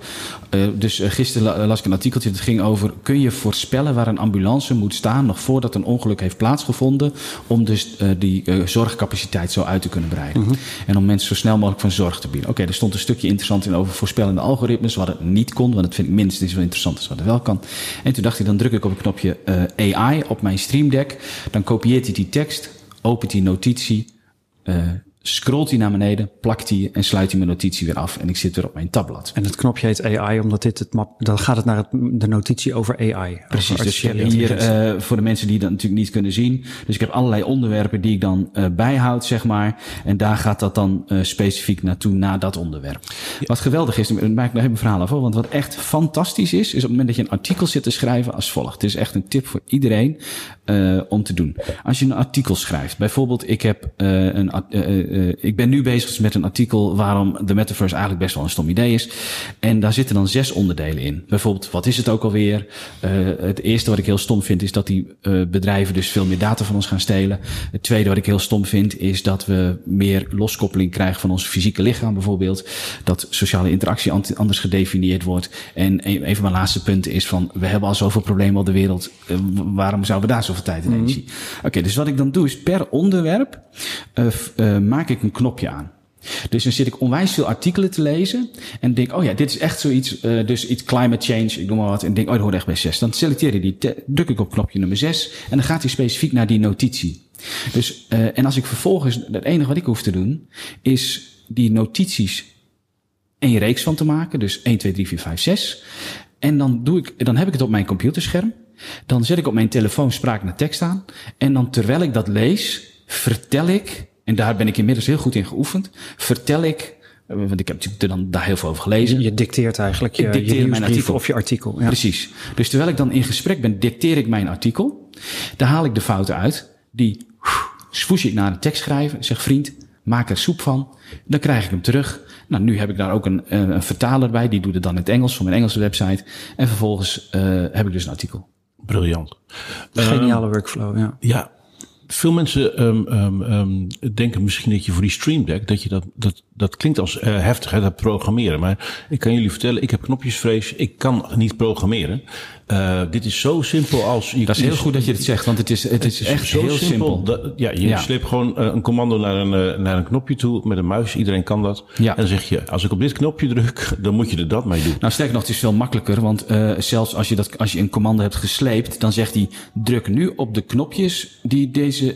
Uh, dus uh, gisteren las ik een artikeltje dat ging over. Kun je voorspellen waar een ambulance moet staan. nog voordat een ongeluk heeft plaatsgevonden. om dus uh, die zorgcapaciteit zo uit te kunnen breiden. -hmm. En om mensen zo snel mogelijk van zorg te bieden. Oké, okay, er stond een stukje interessant in over voorspellende algoritmes. wat het niet kon, want dat vind ik minstens wel interessant als wat het wel kan. En toen dacht ik, dan druk ik op het knopje AI op mijn Stream Deck. Dan kopieert hij die tekst, opent die notitie scrolt hij naar beneden, plakt hij en sluit hij mijn notitie weer af. En ik zit weer op mijn tabblad. En het knopje heet AI, omdat dit het map, dan gaat het naar het, de notitie over AI. Precies, over dus je hebt hier uh, voor de mensen die dat natuurlijk niet kunnen zien. Dus ik heb allerlei onderwerpen die ik dan uh, bijhoud, zeg maar. En daar gaat dat dan uh, specifiek naartoe, naar dat onderwerp. Ja. Wat geweldig is, daar maak ik nog even een verhaal af. Want wat echt fantastisch is, is op het moment dat je een artikel zit te schrijven als volgt. Het is echt een tip voor iedereen uh, om te doen. Als je een artikel schrijft, bijvoorbeeld ik heb uh, een... Uh, ik ben nu bezig met een artikel waarom de metaverse eigenlijk best wel een stom idee is. En daar zitten dan zes onderdelen in. Bijvoorbeeld, wat is het ook alweer? het eerste wat ik heel stom vind is dat die bedrijven dus veel meer data van ons gaan stelen. Het tweede wat ik heel stom vind is dat we meer loskoppeling krijgen van ons fysieke lichaam bijvoorbeeld. Dat sociale interactie anders gedefinieerd wordt. En een, van mijn laatste punten is van, we hebben al zoveel problemen op de wereld. waarom zouden we daar tijd en energie? Oké, dus wat ik dan doe is per onderwerp uh, maak ik een knopje aan. Dus dan zit ik onwijs veel artikelen te lezen en denk, oh ja, dit is echt zoiets, uh, dus iets climate change, ik noem maar wat, en denk, oh, dat hoort echt bij 6. Dan selecteer je die, druk ik op knopje nummer 6 en dan gaat hij specifiek naar die notitie. Dus, uh, en als ik vervolgens, het enige wat ik hoef te doen, is die notities één reeks van te maken, dus 1, 2, 3, 4, 5, 6. En dan doe ik, dan heb ik het op mijn computerscherm. Dan zet ik op mijn telefoon spraak naar tekst aan. En dan terwijl ik dat lees, vertel ik, en daar ben ik inmiddels heel goed in geoefend, vertel ik want ik heb natuurlijk er dan daar heel veel over gelezen. Je dicteert eigenlijk je, Ik dicteer je mijn artikel. of je artikel. Ja. Precies. Dus terwijl ik dan in gesprek ben, dicteer ik mijn artikel. Daar haal ik de fouten uit. Die swoes ik naar de tekst schrijven. Zeg vriend, maak er soep van. Dan krijg ik hem terug. Nou, nu heb ik daar ook een, een, een vertaler bij. Die doet het dan in het Engels voor mijn Engelse website. En vervolgens eh, heb ik dus een artikel. Briljant. Geniale workflow, ja. Ja, veel mensen ehm, ehm, ehm, denken misschien dat je voor die Stream Deck, dat je dat, dat, dat klinkt als eh, heftig, hè, dat programmeren. Maar ik kan jullie vertellen, ik heb knopjesvrees, ik kan niet programmeren. Eh, dit is zo simpel als... Je, Dat is heel goed dat je dit zegt, want het is, het is echt zo heel simpel. dat- ja, je Ja. sleept gewoon eh, een commando naar een, eh, naar een knopje toe met een muis. Iedereen kan dat. Ja. En dan zeg je, als ik op dit knopje druk, [laughs] dan moet je er dat mee doen. Nou, sterker nog, het is veel makkelijker, want zelfs als je, dat, als je een commando hebt gesleept, dan zegt hij, druk nu op de knopjes die deze,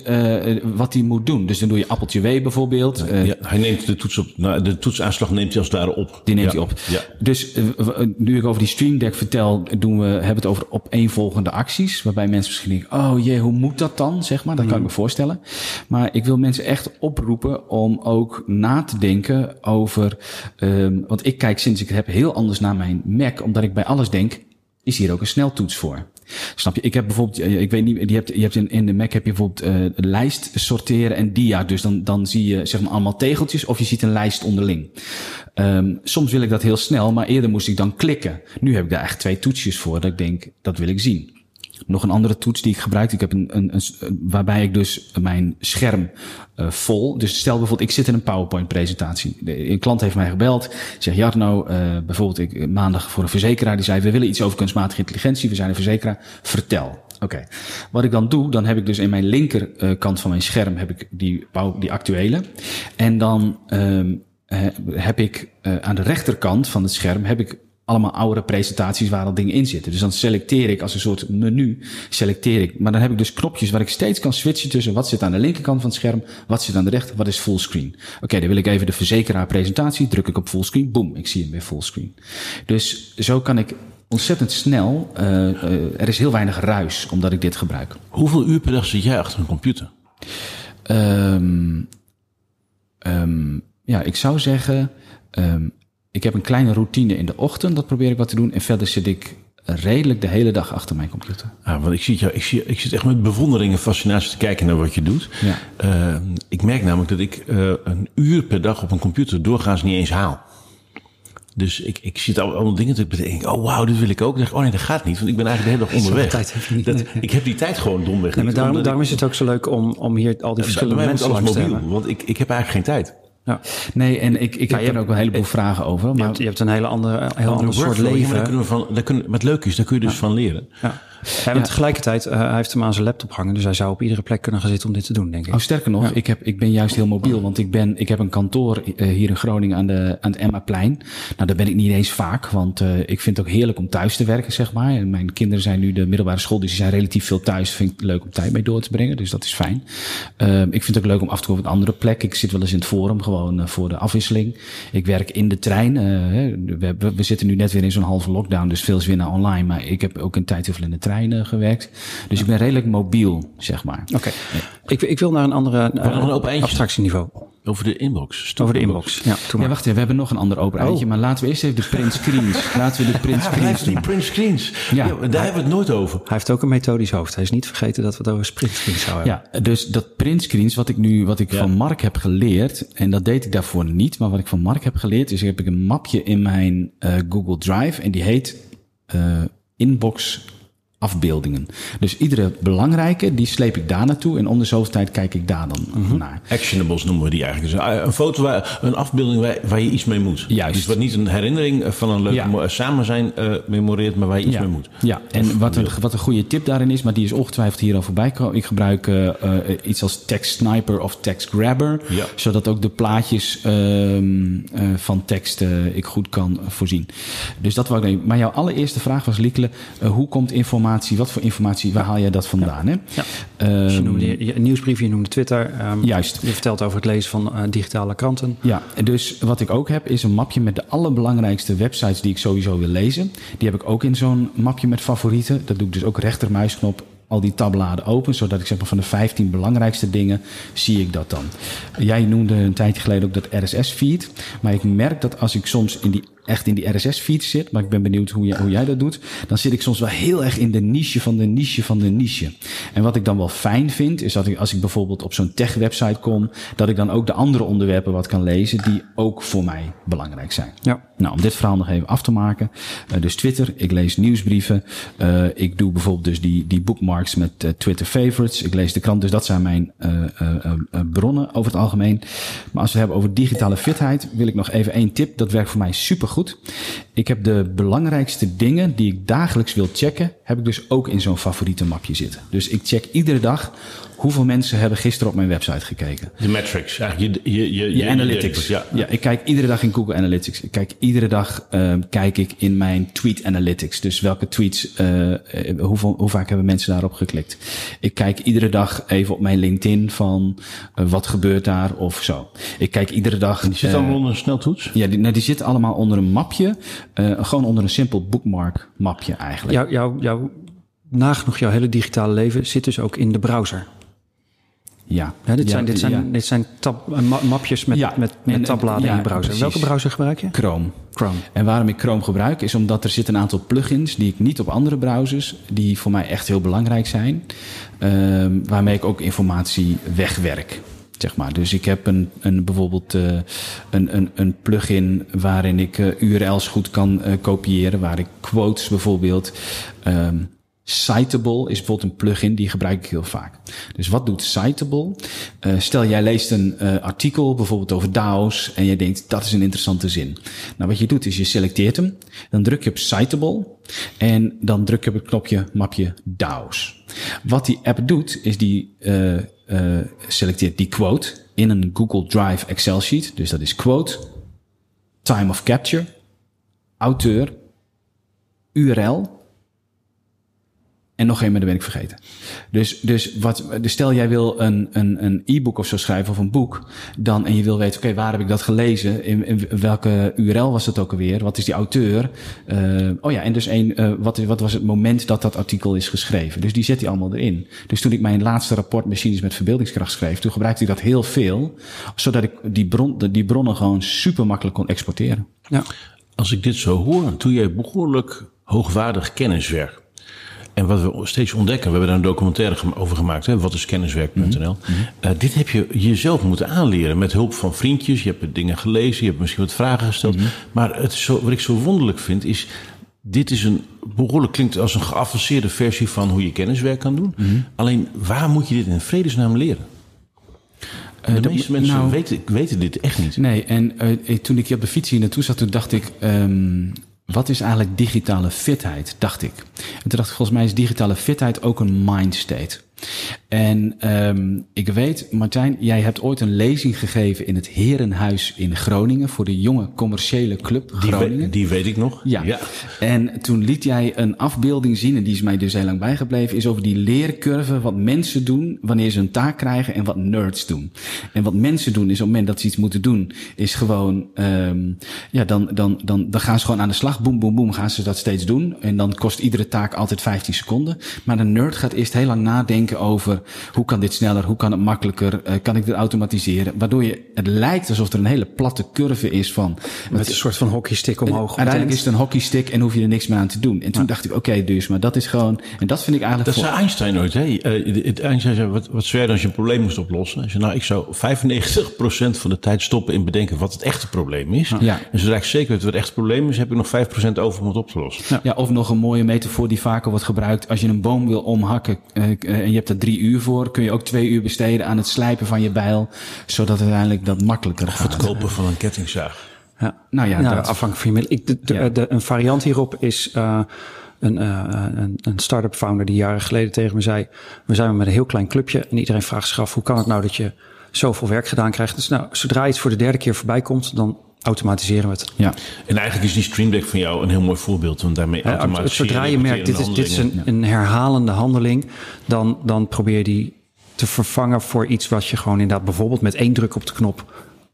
wat hij moet doen. Dus dan doe je appeltje W bijvoorbeeld. ja, hij neemt de toets op, nou, de toetsaanslag neemt hij als het ware op. Die neemt hij op. Ja. Dus nu ik over die Stream Deck vertel, doen we, hebben het over opeenvolgende acties. Waarbij mensen misschien denken, oh jee, hoe moet dat dan? Zeg maar, dat kan ik me voorstellen. Maar ik wil mensen echt oproepen om ook na te denken over... ehm, want ik kijk sinds ik het heb heel anders naar mijn Mac. Omdat ik bij alles denk, is hier ook een sneltoets voor. Snap je? Ik heb bijvoorbeeld, ik weet niet, je hebt, je hebt in, in de Mac heb je bijvoorbeeld een lijst sorteren en dia. Dus dan, dan zie je zeg maar allemaal tegeltjes of je ziet een lijst onderling. Ehm, soms wil ik dat heel snel, maar eerder moest ik dan klikken. Nu heb ik daar echt twee toetsjes voor dat ik denk, dat wil ik zien. Nog een andere toets die ik gebruik. Ik heb een, een, een waarbij ik dus mijn scherm eh, vol. Dus stel bijvoorbeeld, ik zit in een PowerPoint-presentatie. Een klant heeft mij gebeld. Zegt Jarno, eh bijvoorbeeld ik, eh, maandag voor een verzekeraar. Die zei, we willen iets over kunstmatige intelligentie. We zijn een verzekeraar. Vertel. Oké. Wat ik dan doe, dan heb ik dus in mijn linkerkant van mijn scherm heb ik die, die actuele. En dan eh, heb ik eh, aan de rechterkant van het scherm heb ik allemaal oude presentaties waar al dingen in zitten. Dus dan selecteer ik als een soort menu, selecteer ik. Maar dan heb ik dus knopjes waar ik steeds kan switchen tussen wat zit aan de linkerkant van het scherm, wat zit aan de rechter, wat is fullscreen. Oké, dan wil ik even de verzekeraar presentatie, druk ik op fullscreen, boom, ik zie hem weer fullscreen. Dus zo kan ik ontzettend snel, eh, eh, er is heel weinig ruis omdat ik dit gebruik. Hoeveel uur per dag zit jij achter een computer? Ehm ehm, ja, ik zou zeggen, ehm, ik heb een kleine routine in de ochtend, dat probeer ik wat te doen. En verder zit ik redelijk de hele dag achter mijn computer. Ah, want ik, zie jou, ik, zie, ik zit echt met bewondering en fascinatie te kijken naar wat je doet. Ja. Eh, ik merk namelijk dat ik eh, een uur per dag op een computer doorgaans niet eens haal. Dus ik, ik zit al allemaal dingen te bedenken. Oh, wauw, dit wil ik ook. Dan zeg ik, oh nee, dat gaat niet. Want ik ben eigenlijk de hele dag onderweg. tijd heb je niet. Dat, Nee. ik heb die tijd gewoon domweg Nee, maar daarom, daarom ik- is het ook zo leuk om, om hier al die verschillende mensen langs te mobiel. hebben. Want ik, ik heb eigenlijk geen tijd. Ja. Nee, en ik, ik Ja, heb er ook wel een heleboel vragen over. Je, Maar hebt, je hebt een hele andere, een heel ander soort leven. daar kunnen we van, daar kunnen, maar het leuke is, daar kun je dus van leren. Ja. Ja, maar tegelijkertijd, eh, hij heeft hem aan zijn laptop hangen. Dus hij zou op iedere plek kunnen gaan zitten om dit te doen, denk ik. Oh, sterker nog, ik, heb, ik ben juist heel mobiel. Want ik, ben, ik heb een kantoor eh, hier in Groningen aan, de, aan het Emmaplein. Nou, daar ben ik niet eens vaak. Want eh, ik vind het ook heerlijk om thuis te werken, zeg maar. En mijn kinderen zijn nu de middelbare school. Dus die zijn relatief veel thuis. Vind ik het leuk om tijd mee door te brengen. Dus dat is fijn. Ehm, ik vind het ook leuk om af en toe op een andere plek. Ik zit wel eens in het forum, gewoon voor de afwisseling. Ik werk in de trein. we, we zitten nu net weer in zo'n halve lockdown. Dus veel is weer naar online. Maar ik heb ook een tijd heel veel in de trein eh, gewerkt. Dus ik ben redelijk mobiel, zeg maar. Oké. Ik, ik wil naar een andere eh, nog een open eindje. abstractieniveau. Over de inbox. Over de inbox. Ja, Ja, wacht even, we hebben nog een ander open eindje. Maar laten we eerst even de print screens. [laughs] laten we de print Ja, screens die doen. print screens. Ja. Ja. daar hebben we het nooit over. Hij heeft ook een methodisch hoofd. Hij is niet vergeten dat we het over sprintscreens zouden hebben. Ja, dus dat print screens, wat ik nu, wat ik Ja. van Mark heb geleerd, en dat deed ik daarvoor niet, maar wat ik van Mark heb geleerd, is heb ik een mapje in mijn eh, Google Drive en die heet eh, Inbox afbeeldingen. Dus iedere belangrijke, die sleep ik daar naartoe en om de zoveel tijd kijk ik daar dan Mhm. naar. Actionables noemen we die eigenlijk. Dus een- een foto, waar, een afbeelding waar, waar je iets mee moet. Juist. Dus wat niet een herinnering van een leuk Ja. mo- samen zijn eh, memoreert, maar waar je iets ja. mee moet. Ja, en wat een, wat een goede tip daarin is, maar die is ongetwijfeld hier al voorbij komen. Ik gebruik eh, eh, iets als text sniper of text grabber, Ja. zodat ook de plaatjes ehm, eh, van tekst eh, ik goed kan voorzien. Dus dat wou ik denken. Maar jouw allereerste vraag was, Liekele, eh, hoe komt informatie, wat voor informatie, waar haal jij dat vandaan? Hè? Ja. Ehm, Dus je noemde je, je nieuwsbrief, je noemde Twitter. ehm, Juist. Je vertelt over het lezen van eh, digitale kranten. Ja, dus wat ik ook heb is een mapje met de allerbelangrijkste websites die ik sowieso wil lezen. Die heb ik ook in zo'n mapje met favorieten. Dat doe ik dus ook rechtermuisknop al die tabbladen open, zodat ik zeg maar van de 15 belangrijkste dingen zie ik dat dan. Jij noemde een tijdje geleden ook dat RSS-feed, maar ik merk dat als ik soms in die echt in die RSS-feed zit, maar ik ben benieuwd hoe jij, hoe jij dat doet, dan zit ik soms wel heel erg in de niche van de niche van de niche. En wat ik dan wel fijn vind, is dat ik, als ik bijvoorbeeld op zo'n tech-website kom, dat ik dan ook de andere onderwerpen wat kan lezen die ook voor mij belangrijk zijn. Ja. Nou, om dit verhaal nog even af te maken. Uh, dus Twitter, ik lees nieuwsbrieven. Uh, ik doe bijvoorbeeld dus die, die bookmarks met uh, Twitter favorites. Ik lees de krant, dus dat zijn mijn bronnen over het algemeen. Maar als we het hebben over digitale fitheid, wil ik nog even één tip. Dat werkt voor mij super goed. Ik heb de belangrijkste dingen die ik dagelijks wil checken, heb ik dus ook in zo'n favoriete mapje zitten. Dus ik check iedere dag hoeveel mensen hebben gisteren op mijn website gekeken. De metrics, eigenlijk je, je, je, je analytics. Ja. ja, ik kijk iedere dag in Google Analytics. Ik kijk iedere dag uh, kijk ik in mijn tweet analytics. Dus welke tweets, uh, hoeveel, hoe vaak hebben mensen daarop geklikt. Ik kijk iedere dag even op mijn LinkedIn van uh, wat gebeurt daar of zo. Ik kijk iedere dag. Die zit allemaal onder een sneltoets? Ja, die, nou, die zitten allemaal onder een mapje. Gewoon onder een simpel bookmark mapje eigenlijk. Jouw, jouw, jouw, nagenoeg jouw hele digitale leven zit dus ook in de browser. Ja. ja dit, ja, zijn, dit zijn, ja. dit zijn tab, mapjes met, met, met en- tabbladen in je browser. precies. Welke browser gebruik je? Chrome. Chrome. En waarom ik Chrome gebruik is omdat er zitten een aantal plugins die ik niet op andere browsers, die voor mij echt heel belangrijk zijn, ehm, waarmee ik ook informatie wegwerk. Zeg maar. Dus ik heb een, een, bijvoorbeeld eh, een, een, een plugin waarin ik eh, URL's goed kan eh, kopiëren, waar ik quotes bijvoorbeeld. ehm Citable is bijvoorbeeld een plugin, die gebruik ik heel vaak. Dus wat doet Citable? Stel, jij leest een eh, artikel bijvoorbeeld over DAO's en je denkt, dat is een interessante zin. Nou, wat je doet is je selecteert hem, dan druk je op Citable en dan druk je op het knopje mapje DAO's. Wat die app doet, is die eh, eh, selecteert die quote in een Google Drive Excel sheet. Dus dat is quote, time of capture, auteur, URL en nog één, maar dat ben ik vergeten. Dus, dus, wat, dus stel jij wil een, een, een e-book of zo schrijven of een boek. Dan, en je wil weten, oké, waar heb ik dat gelezen? In, in welke URL was het ook alweer? Wat is die auteur? Uh, oh ja, en dus één, uh, wat, wat was het moment dat dat artikel is geschreven? Dus die zet hij allemaal erin. Dus toen ik mijn laatste rapport Machines met verbeeldingskracht schreef, toen gebruikte ik dat heel veel. Zodat ik die, bron, die bronnen gewoon super makkelijk kon exporteren. Ja. Als ik dit zo hoor, doe jij behoorlijk hoogwaardig kenniswerk. En wat we steeds ontdekken, we hebben daar een documentaire over gemaakt, hè, wat is kenniswerk.nl. Uh, dit heb je jezelf moeten aanleren met hulp van vriendjes. Je hebt dingen gelezen, je hebt misschien wat vragen gesteld. Maar het zo, wat ik zo wonderlijk vind is, dit is een behoorlijk klinkt als een geavanceerde versie van hoe je kenniswerk kan doen. Alleen waar moet je dit in vredesnaam leren? De dat- meeste mensen nou- weten, weten dit echt niet. Nee, en uh, toen ik hier op de fiets hier naartoe zat, toen dacht ik, um, wat is eigenlijk digitale fitheid, dacht ik. En toen dacht ik, volgens mij is digitale fitheid ook een mindstate. En um, ik weet, Martijn, jij hebt ooit een lezing gegeven in het Herenhuis in Groningen voor de jonge commerciële club Die, Groningen. we- die weet ik nog. Ja. En toen liet jij een afbeelding zien, en die is mij dus heel lang bijgebleven, is over die leercurve, wat mensen doen wanneer ze een taak krijgen en wat nerds doen. En wat mensen doen is op het moment dat ze iets moeten doen, is gewoon, um, ja, dan, dan, dan, dan gaan ze gewoon aan de slag, boem, boem, boem, gaan ze dat steeds doen. En dan kost iedere taak altijd 15 seconden. Maar de nerd gaat eerst heel lang nadenken over, hoe kan dit sneller, hoe kan het makkelijker, uh, kan ik dit automatiseren? Waardoor je, het lijkt alsof er een hele platte curve is van, Met een soort van hockeystick omhoog. Uiteindelijk is het een hockeystick en hoef je er niks meer aan te doen. En toen dacht ik, oké, okay, dus, maar dat is gewoon... En dat vind ik eigenlijk... Dat zei Einstein ooit, hè? Uh, Einstein zei, wat, wat zou jij dan als je een probleem moest oplossen? Hij zei, nou, ik zou 95% van de tijd stoppen in bedenken wat het echte probleem is. Ja. En zodra ik zeker weet wat het echte probleem is, heb ik nog 5% over om het op te lossen. Ja. ja, of nog een mooie metafoor die vaker wordt gebruikt. Als je een boom wil omhakken uh, en je hebt er drie uur voor, kun je ook twee uur besteden aan het slijpen van je bijl, zodat uiteindelijk dat makkelijker of gaat. het kopen van een kettingzaag. Ja, nou ja, afhankelijk van je middel. Ik, de, de, ja. de, een variant hierop is uh, een, uh, een, een start-up founder die jaren geleden tegen me zei: We zijn met een heel klein clubje en iedereen vraagt zich af hoe kan het nou dat je zoveel werk gedaan krijgt. Dus nou, zodra iets voor de derde keer voorbij komt, dan automatiseren we het. Ja. En eigenlijk is die Stream Deck van jou een heel mooi voorbeeld, want daarmee ja, automatiseren. Zodra je merkt, dit is, dit is een, een herhalende handeling, dan, dan probeer je die te vervangen voor iets wat je gewoon inderdaad bijvoorbeeld met één druk op de knop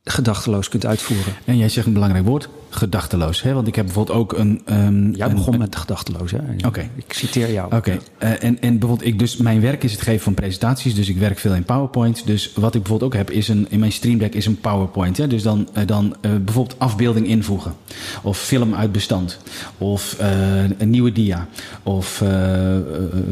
gedachteloos kunt uitvoeren. En jij zegt een belangrijk woord, gedachteloos. Hè? Want ik heb bijvoorbeeld ook een... Um, jij begon met gedachteloos, hè? Oké. Ik citeer jou. Oké. Uh, en, en bijvoorbeeld, ik dus, mijn werk is het geven van presentaties. Dus ik werk veel in PowerPoint. Dus wat ik bijvoorbeeld ook heb, is een, in mijn Stream Deck is een PowerPoint. Hè? Dus dan, uh, dan uh, bijvoorbeeld afbeelding invoegen. Of film uit bestand. Of een nieuwe dia. Of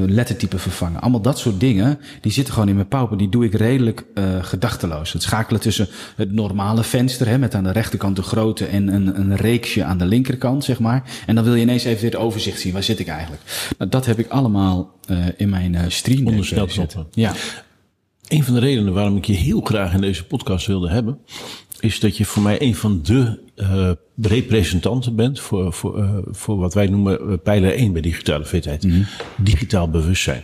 lettertype vervangen. Allemaal dat soort dingen, die zitten gewoon in mijn PowerPoint. Die doe ik redelijk gedachteloos. Het schakelen tussen het normale venster, hè, met aan de rechterkant de grote en een, een reeksje aan de linkerkant, zeg maar. En dan wil je ineens even dit overzicht zien. Waar zit ik eigenlijk? Nou, dat heb ik allemaal uh, in mijn uh, stream. Onder Ja. Een van de redenen waarom ik je heel graag in deze podcast wilde hebben, is dat je voor mij een van de uh, representanten bent voor, voor, uh, voor wat wij noemen pijler 1 bij digitale fitheid. Mm -hmm. Digitaal bewustzijn.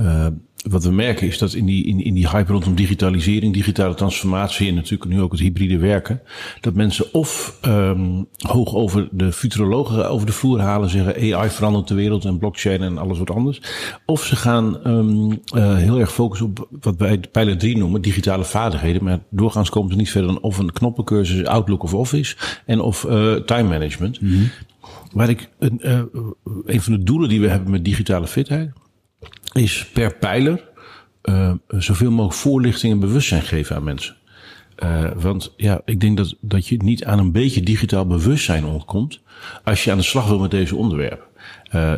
Uh, wat we merken is dat in die, in, in die hype rondom digitalisering, digitale transformatie en natuurlijk nu ook het hybride werken, dat mensen of um, hoog over de futurologen over de vloer halen, zeggen AI verandert de wereld en blockchain en alles wat anders. Of ze gaan um, uh, heel erg focussen op wat wij pijler 3 noemen, digitale vaardigheden. Maar doorgaans komen ze niet verder dan of een knoppencursus Outlook of Office en of uh, time management. Mm -hmm. Waar ik een, uh, een van de doelen die we hebben met digitale fitheid is per pijler uh, zoveel mogelijk voorlichting en bewustzijn geven aan mensen. Uh, want ja, ik denk dat, dat je niet aan een beetje digitaal bewustzijn ontkomt als je aan de slag wil met deze onderwerpen. Uh,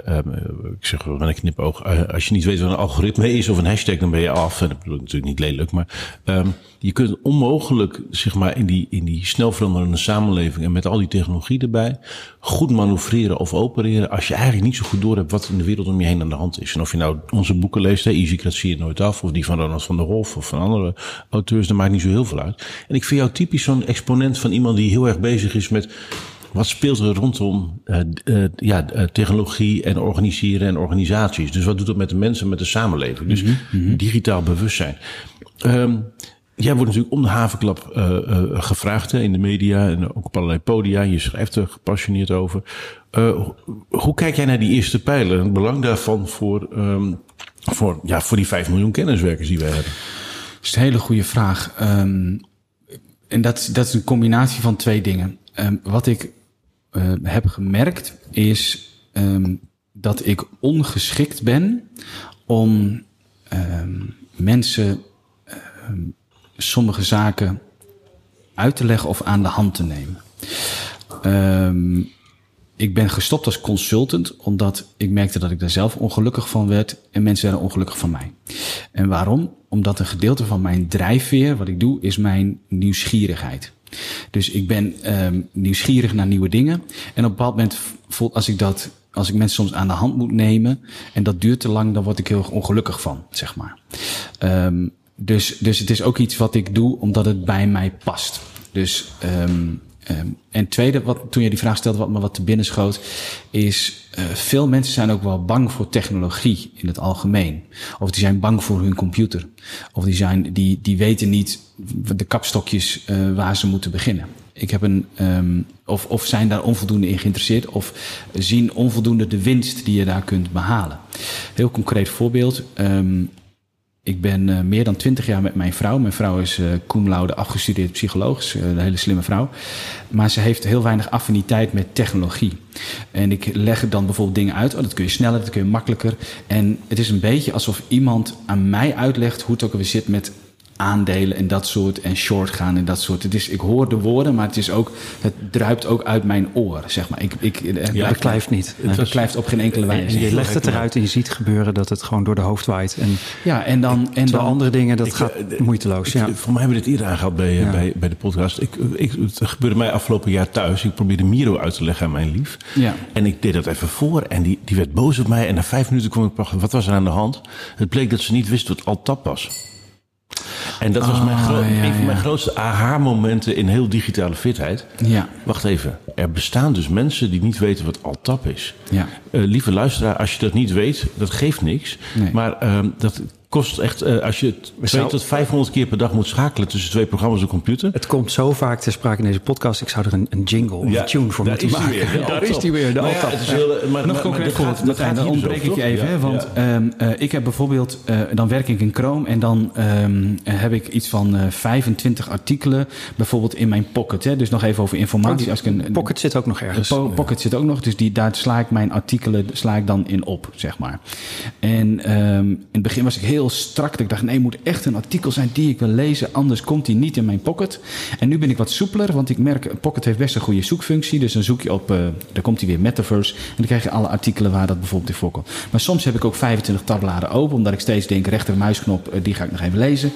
ik zeg met een knipoog. Uh, als je niet weet wat een algoritme is of een hashtag, dan ben je af. En dat bedoel ik natuurlijk niet lelijk. Maar um, je kunt onmogelijk, zeg maar, in die, in die snel veranderende samenleving en met al die technologie erbij, goed manoeuvreren of opereren. Als je eigenlijk niet zo goed door hebt wat in de wereld om je heen aan de hand is. En of je nou onze boeken leest, hè, Easy nooit af, of die van Ronald van der Hof of van andere auteurs, dat maakt niet zo heel veel uit. En ik vind jou typisch zo'n exponent van iemand die heel erg bezig is met wat speelt er rondom uh, uh, ja, uh, technologie en organiseren en organisaties? Dus wat doet dat met de mensen, met de samenleving? Dus mm -hmm. digitaal bewustzijn. Um, jij wordt natuurlijk om de havenklap gevraagd hè, in de media en ook op allerlei podia. Je schrijft er gepassioneerd over. hoe kijk jij naar die eerste pijler en het belang daarvan voor, um, voor, ja, voor die 5 miljoen kenniswerkers die wij hebben? Dat is een hele goede vraag. Um, en dat, dat is een combinatie van twee dingen. Um, wat ik uh, heb gemerkt is um, dat ik ongeschikt ben om um, mensen um, sommige zaken uit te leggen of aan de hand te nemen. ik ben gestopt als consultant omdat ik merkte dat ik daar zelf ongelukkig van werd en mensen werden ongelukkig van mij. En waarom? Omdat een gedeelte van mijn drijfveer, wat ik doe, is mijn nieuwsgierigheid. Dus ik ben um, nieuwsgierig naar nieuwe dingen. En op een bepaald moment, als ik dat, als ik mensen soms aan de hand moet nemen en dat duurt te lang, dan word ik heel ongelukkig van, zeg maar. Um, dus, dus het is ook iets wat ik doe omdat het bij mij past. Dus um, en tweede, wat, toen je die vraag stelde, wat me wat te binnen schoot, is uh, veel mensen zijn ook wel bang voor technologie in het algemeen. Of die zijn bang voor hun computer. Of die, zijn, die, die weten niet de kapstokjes uh, waar ze moeten beginnen. Ik heb een, um, of, of zijn daar onvoldoende in geïnteresseerd, of zien onvoldoende de winst die je daar kunt behalen. Heel concreet voorbeeld. Um, ik ben uh, meer dan twintig jaar met mijn vrouw. Mijn vrouw is uh, cum afgestudeerd psycholoog, uh, een hele slimme vrouw. Maar ze heeft heel weinig affiniteit met technologie. En ik leg dan bijvoorbeeld dingen uit. Oh, dat kun je sneller, dat kun je makkelijker. En het is een beetje alsof iemand aan mij uitlegt hoe het ook alweer zit met aandelen en dat soort en short gaan en dat soort. Het is, ik hoor de woorden, maar het is ook, het druipt ook uit mijn oor, zeg maar. Ik, ik, het ja, beklijft niet. Het beklijft op geen enkele wijze. Je legt het eruit en je ziet gebeuren dat het gewoon door de hoofd waait. En, ja, en dan... En dan andere dingen, dat ik, gaat moeiteloos. Ik, ja. Voor mij hebben we dit eerder aangehad bij, ja. bij, bij de podcast. Ik, ik, het gebeurde mij afgelopen jaar thuis. Ik probeerde Miro uit te leggen aan mijn lief. Ja. En ik deed dat even voor en die, die werd boos op mij. En na vijf minuten kwam ik, wat was er aan de hand? Het bleek dat ze niet wist wat Altap was. En dat was Oh, mijn ja, een van mijn ja. grootste aha-momenten in heel digitale fitheid. Ja. Wacht even, er bestaan dus mensen die niet weten wat Altap is. Ja. Eh, lieve luisteraar, als je dat niet weet, dat geeft niks. Nee. Maar ehm, dat kost echt, eh, als je het 2 zou- tot 500 keer per dag moet schakelen tussen twee programma's op de computer. Het komt zo vaak ter sprake in deze podcast. Ik zou er een, een jingle of een tune voor moeten maken. weer, [laughs] daar is die weer, de Maar ja, Altaf. het is heel, eh, maar, Nog concreet voorbeeld, Martijn, dan ontbreek ik je even. hè, want ja. ehm, eh, ik heb bijvoorbeeld, eh, dan werk ik in Chrome en dan ehm, heb ik iets van eh 25 artikelen bijvoorbeeld in mijn pocket. Hè, dus nog even over informatie. Als ik een, Pocket zit ook nog ergens. Po- Pocket zit ook nog, dus die, daar sla ik mijn artikelen sla ik dan in op, zeg maar. En ehm, in het begin was ik heel strak. dat Ik dacht, nee, moet echt een artikel zijn die ik wil lezen, anders komt die niet in mijn Pocket. En nu ben ik wat soepeler, want ik merk, Pocket heeft best een goede zoekfunctie. Dus dan zoek je op, eh dan komt hij weer Metaverse. En dan krijg je alle artikelen waar dat bijvoorbeeld in voorkomt. Maar soms heb ik ook 25 tabbladen open, omdat ik steeds denk, rechtermuisknop, eh, die ga ik nog even lezen.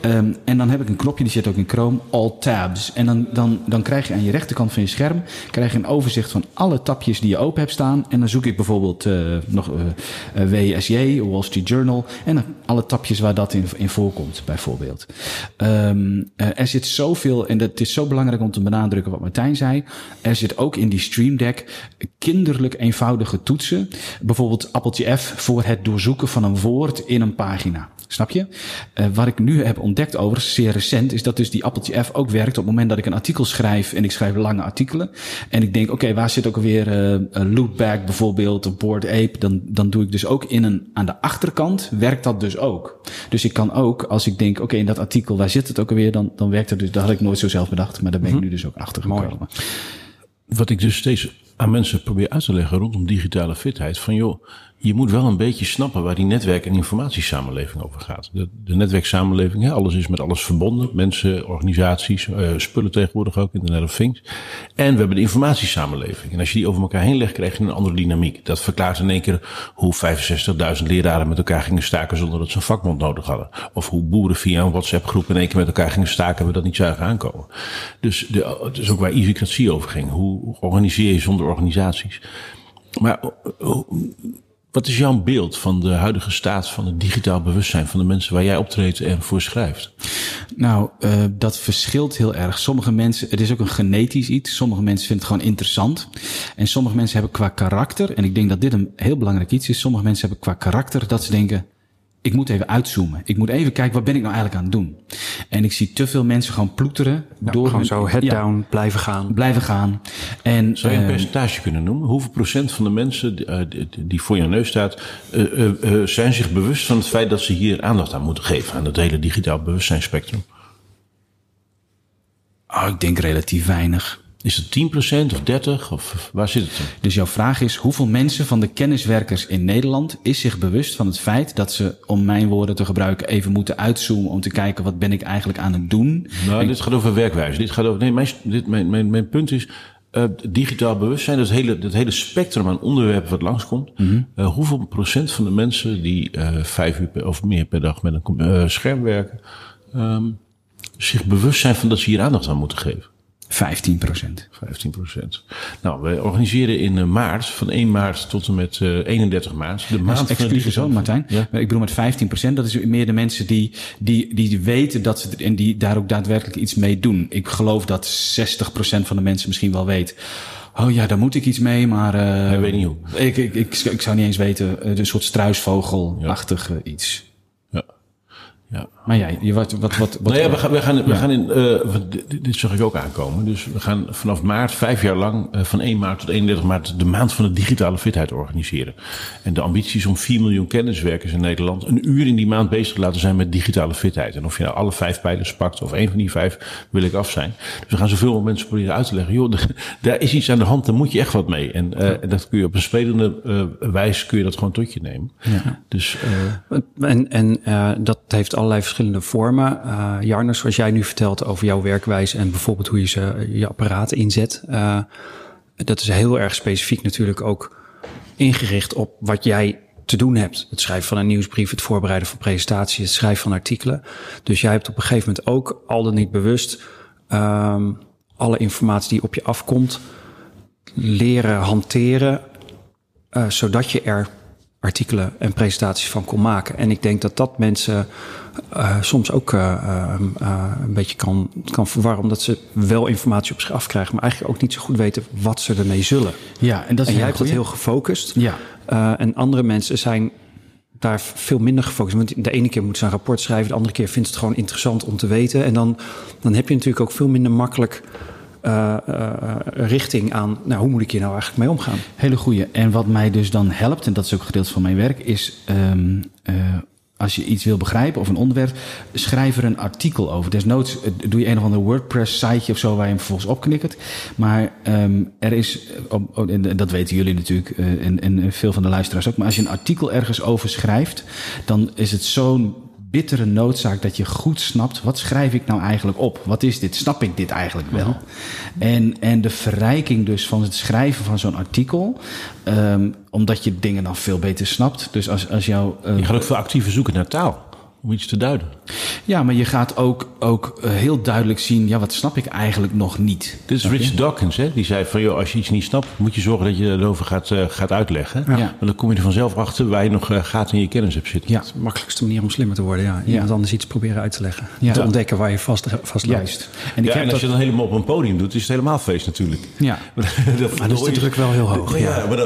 Ehm, en dan heb ik een knopje, die zit ook in Chrome, All Tabs. En dan, dan, dan krijg je aan je rechterkant van je scherm krijg je een overzicht van alle tabjes die je open hebt staan. En dan zoek ik bijvoorbeeld eh, nog WSJ, Wall Street Journal. En dan alle tabjes waar dat in, in voorkomt, bijvoorbeeld. Ehm, eh, er zit zoveel, en het is zo belangrijk om te benadrukken wat Martijn zei. Er zit ook in die Stream Deck kinderlijk eenvoudige toetsen. Bijvoorbeeld appeltje F voor het doorzoeken van een woord in een pagina. Snap je? Eh, wat ik nu heb ontdekt overigens, zeer recent, is dat dus die appeltje F ook werkt op het moment dat ik een artikel schrijf en ik schrijf lange artikelen. En ik denk, oké, waar zit ook alweer eh een loopback bijvoorbeeld, of board ape? Dan, dan doe ik dus ook in een, aan de achterkant werkt dat dus ook. Dus ik kan ook, als ik denk, oké, in dat artikel, waar zit het ook alweer? Dan, dan werkt het dus, dat had ik nooit zo zelf bedacht, maar daar ben ik nu dus ook achter gekomen. Wat ik dus steeds aan mensen probeer uit te leggen rondom digitale fitheid. Van joh, je moet wel een beetje snappen waar die netwerk- en informatiesamenleving over gaat. De, de netwerksamenleving, alles is met alles verbonden. Mensen, organisaties, eh, spullen tegenwoordig ook, Internet of Things. En we hebben de informatiesamenleving. En als je die over elkaar heen legt, krijg je een andere dynamiek. Dat verklaart in één keer hoe 65.000 leraren met elkaar gingen staken zonder dat ze een vakbond nodig hadden. Of hoe boeren via een WhatsApp-groep in één keer met elkaar gingen staken en we dat niet zagen aankomen. Dus de, het is ook waar iviocratie over ging. Hoe organiseer je zonder organisaties? Maar eh, hoe- wat is jouw beeld van de huidige staat van het digitaal bewustzijn van de mensen waar jij optreedt en voor schrijft? Nou, uh, dat verschilt heel erg. Sommige mensen, het is ook een genetisch iets. Sommige mensen vinden het gewoon interessant. En sommige mensen hebben qua karakter, en ik denk dat dit een heel belangrijk iets is. Sommige mensen hebben qua karakter dat ze denken, ik moet even uitzoomen. Ik moet even kijken, wat ben ik nou eigenlijk aan het doen? En ik zie te veel mensen gewoon ploeteren. Ja, door gewoon hun- zo head ja, down blijven gaan. Blijven gaan. En, Zou je een eh, percentage kunnen noemen? Hoeveel procent van de mensen die, eh, die- voor je neus staat, eh, eh, eh, zijn zich bewust van het feit dat ze hier aandacht aan moeten geven aan het hele digitaal bewustzijnspectrum? oh, ik denk relatief weinig. Is het 10% of 30 of waar zit het in? Dus jouw vraag is, hoeveel mensen van de kenniswerkers in Nederland is zich bewust van het feit dat ze, om mijn woorden te gebruiken, even moeten uitzoomen om te kijken wat ben ik eigenlijk aan het doen? Nou, dit gaat over werkwijze. Dit gaat over. Nee, mijn, dit, mijn, mijn, mijn punt is. eh, digitaal bewustzijn, dat hele, dat hele spectrum aan onderwerpen wat langskomt. Eh, hoeveel procent van de mensen die eh, vijf uur per, of meer per dag met een scherm werken, ehm, zich bewust zijn van dat ze hier aandacht aan moeten geven? 15 procent. 15 procent. Nou, wij organiseren in eh, maart, van 1 maart tot en met eh, 31 maart, de maand van de Excuses hoor, Martijn. Ja. Ik bedoel met 15 procent, dat is meer de mensen die, die, die weten dat ze, en die daar ook daadwerkelijk iets mee doen. Ik geloof dat 60 procent van de mensen misschien wel weet. Oh ja, daar moet ik iets mee, maar... eh, Hij weet niet hoe. Ik, ik, ik, ik zou niet eens weten, eh, een soort struisvogelachtig eh, iets. Ja. Ja. Maar je, wat, wat, wat, wat Nou ja, we gaan, we gaan, we Ja. gaan in, eh, want dit, dit zag ik ook aankomen. Dus we gaan vanaf maart, vijf jaar lang, eh, van 1 maart tot 31 maart, de maand van de digitale fitheid organiseren. En de ambitie is om 4 miljoen kenniswerkers in Nederland een uur in die maand bezig te laten zijn met digitale fitheid. En of je nou alle vijf pijlers pakt of één van die vijf, wil ik af zijn. Dus we gaan zoveel mensen proberen uit te leggen. Joh, [laughs] daar is iets aan de hand, daar moet je echt wat mee. En eh, dat kun je op een spelende eh, wijze kun je dat gewoon tot je nemen. Dus eh, En, en eh, dat heeft allerlei verschillende vormen. Eh Jarno, zoals jij nu vertelt over jouw werkwijze en bijvoorbeeld hoe je ze, je apparaten inzet. eh, dat is heel erg specifiek natuurlijk ook ingericht op wat jij te doen hebt. Het schrijven van een nieuwsbrief, het voorbereiden van presentaties, het schrijven van artikelen. Dus jij hebt op een gegeven moment ook, al dan niet bewust, ehm, alle informatie die op je afkomt, leren hanteren eh, zodat je er artikelen en presentaties van kon maken. En ik denk dat dat mensen eh, soms ook eh, eh, eh, een beetje kan, kan verwarren, omdat ze wel informatie op zich afkrijgen, maar eigenlijk ook niet zo goed weten wat ze ermee zullen. Ja, en dat is En jij hebt dat goeie. heel gefocust. Ja. En andere mensen zijn daar veel minder gefocust. Want de ene keer moet ze een rapport schrijven, de andere keer vindt ze het gewoon interessant om te weten. En dan, dan heb je natuurlijk ook veel minder makkelijk uh, uh, richting aan, nou, hoe moet ik hier nou eigenlijk mee omgaan? Hele goeie. En wat mij dus dan helpt, en dat is ook gedeelte van mijn werk, is um, als je iets wil begrijpen of een onderwerp, schrijf er een artikel over. Desnoods doe je een of ander WordPress-siteje of zo waar je hem vervolgens opknikkert. Maar um, er is, oh, en dat weten jullie natuurlijk en, en veel van de luisteraars ook, maar als je een artikel ergens over schrijft, dan is het zo'n bittere noodzaak dat je goed snapt, wat schrijf ik nou eigenlijk op? Wat is dit? Snap ik dit eigenlijk wel? En, en de verrijking dus van het schrijven van zo'n artikel, um, omdat je dingen dan veel beter snapt. Dus als, als jouw... Uh, je gaat ook veel actiever zoeken naar taal om iets te duiden. Ja, maar je gaat ook, ook uh, heel duidelijk zien, ja, wat snap ik eigenlijk nog niet? Dit is Rich Dawkins, hè? die zei van, joh, als je iets niet snapt, moet je zorgen dat je erover gaat, uh, gaat uitleggen. Ja. Want dan kom je er vanzelf achter waar je nog uh, gaten in je kennis hebt zitten. Ja, de makkelijkste manier om slimmer te worden, ja. Iemand ja. anders iets proberen uit te leggen. Ja. Te ontdekken waar je vast, vast. Juist. En, ja, en als dat... je dan helemaal op een podium doet, is het helemaal feest natuurlijk. Ja, maar, [laughs] dat, maar dan is de druk wel heel hoog. Ja, ja. Maar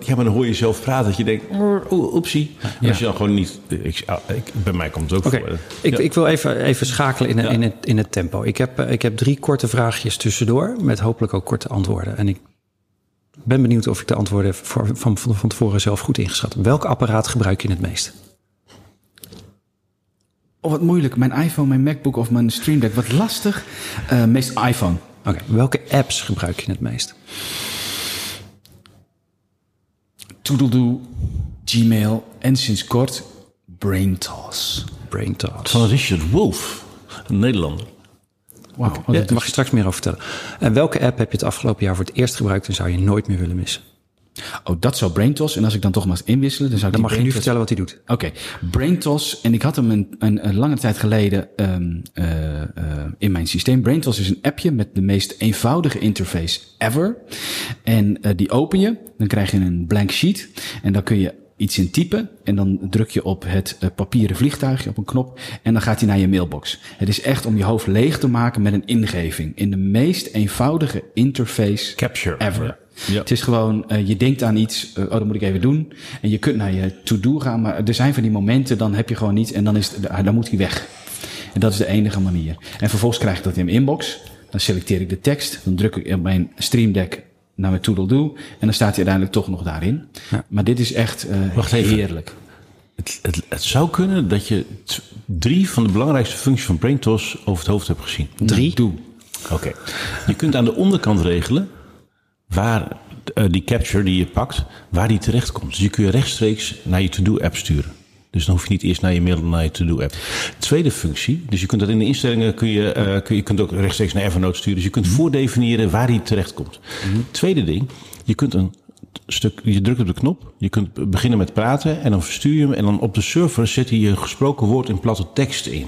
ja, maar dan hoor je jezelf praten dat je denkt, oepsie. Als je dan gewoon niet, ik, ik, bij mij komt het ook okay. voor. Ik, ja. ik, wil even, even schakelen in, ja. in, het, in het tempo. Ik heb, ik heb drie korte vraagjes tussendoor, met hopelijk ook korte antwoorden. En ik ben benieuwd of ik de antwoorden voor, van, van, van tevoren zelf goed ingeschat heb. Welk apparaat gebruik je het meest? Oh, wat moeilijk. Mijn iPhone, mijn MacBook of mijn Stream Deck. Wat lastig. Uh, meest iPhone. Oké. Okay. Welke apps gebruik je het meest? Toodledoo, Gmail en sinds kort BrainToss. BrainToss. Van Richard Wolf, een Nederlander. Wauw, okay. ja, daar mag je straks meer over vertellen. En welke app heb je het afgelopen jaar voor het eerst gebruikt en zou je nooit meer willen missen? Oh, dat zou BrainToss. En als ik dan toch mag inwisselen, dan zou dan ik mag je nu vertellen wat hij doet. Oké, okay. BrainToss. En ik had hem een, een, een lange tijd geleden um, uh, uh, in mijn systeem. BrainToss is een appje met de meest eenvoudige interface ever. En uh, die open je, dan krijg je een blank sheet. En dan kun je iets in typen en dan druk je op het uh, papieren vliegtuigje op een knop en dan gaat hij naar je mailbox. Het is echt om je hoofd leeg te maken met een ingeving in de meest eenvoudige interface Capture. ever. Ja. Ja. Het is gewoon, uh, je denkt aan iets, uh, oh, dat moet ik even doen. En je kunt naar je to-do gaan, maar er zijn van die momenten, dan heb je gewoon niets en dan, is het, dan moet hij weg. En dat is de enige manier. En vervolgens krijg ik dat in mijn inbox. Dan selecteer ik de tekst, dan druk ik op mijn Stream Deck naar mijn Toodle-Doo. En dan staat hij uiteindelijk toch nog daarin. Ja. Maar dit is echt uh, Wacht even. heerlijk. Het, het, het, zou kunnen dat je drie van de belangrijkste functies van BrainTOS over het hoofd hebt gezien. Drie? Doe. Oké. Okay. Je kunt aan de onderkant regelen waar uh, die capture die je pakt, waar die terecht komt. Dus je kun je rechtstreeks naar je to-do-app sturen. Dus dan hoef je niet eerst naar je mail naar je to-do-app. Tweede functie, dus je kunt dat in de instellingen, kun je, uh, kun je kunt ook rechtstreeks naar Evernote sturen. Dus je kunt mm -hmm. voordefiniëren waar die terecht komt. Mm -hmm. Tweede ding, je kunt een stuk, je drukt op de knop, je kunt beginnen met praten en dan verstuur je hem en dan op de server zet hij je gesproken woord in platte tekst in.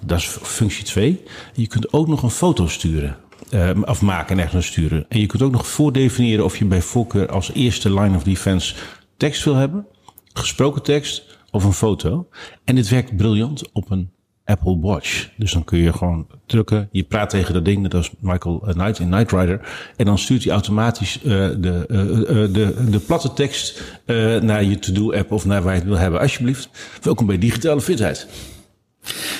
Dat is functie 2. Je kunt ook nog een foto sturen. Uh, of maken en ergens sturen. En je kunt ook nog voordefiniëren of je bij voorkeur als eerste line of defense tekst wil hebben, gesproken tekst of een foto. En dit werkt briljant op een Apple Watch. Dus dan kun je gewoon drukken. Je praat tegen dat ding, net als Michael Knight in Knight Rider. En dan stuurt hij automatisch uh, de, uh, de, de platte tekst naar je to-do-app of naar waar je het wil hebben. Alsjeblieft. Welkom bij Digitale Fitheid.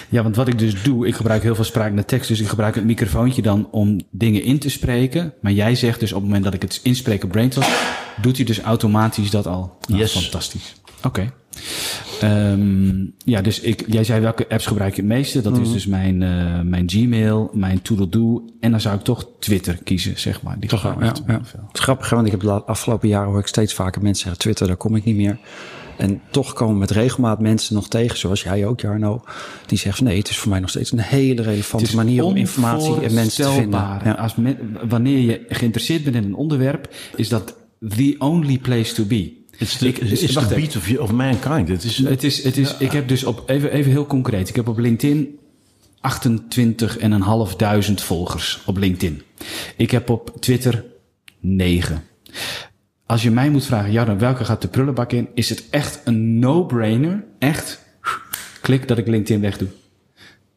Ja, want wat ik dus doe, ik gebruik heel veel spraak naar tekst. Dus ik gebruik het microfoontje dan om dingen in te spreken. Maar jij zegt dus op het moment dat ik het inspreek op BrainTalk, doet hij dus automatisch dat al. Nou, yes. Fantastisch. Oké. Okay. Um, ja, dus ik, jij zei welke apps gebruik je het meeste? Dat is dus mijn, uh, mijn Gmail, mijn Toodle-Doo. En dan zou ik toch Twitter kiezen, zeg maar. Die toch ja, ja. Het is grappig, want ik heb de afgelopen jaren hoor ik steeds vaker mensen zeggen... Twitter, daar kom ik niet meer. En toch komen met regelmaat mensen nog tegen, zoals jij ook, Jarno. Die zegt nee, het is voor mij nog steeds een hele relevante manier om informatie en mensen te vinden. Ja. Als wanneer je geïnteresseerd bent in een onderwerp, is dat the only place to be. It's the, ik, it's the beat of, of mankind. Het is, het is, het is, ja. Ik heb dus op, even, even heel concreet. Ik heb op LinkedIn 28.500 volgers op LinkedIn. Ik heb op Twitter 9. Als je mij moet vragen, ja, dan welke gaat de prullenbak in? Is het echt een no-brainer? Echt? Klik dat ik LinkedIn wegdoe.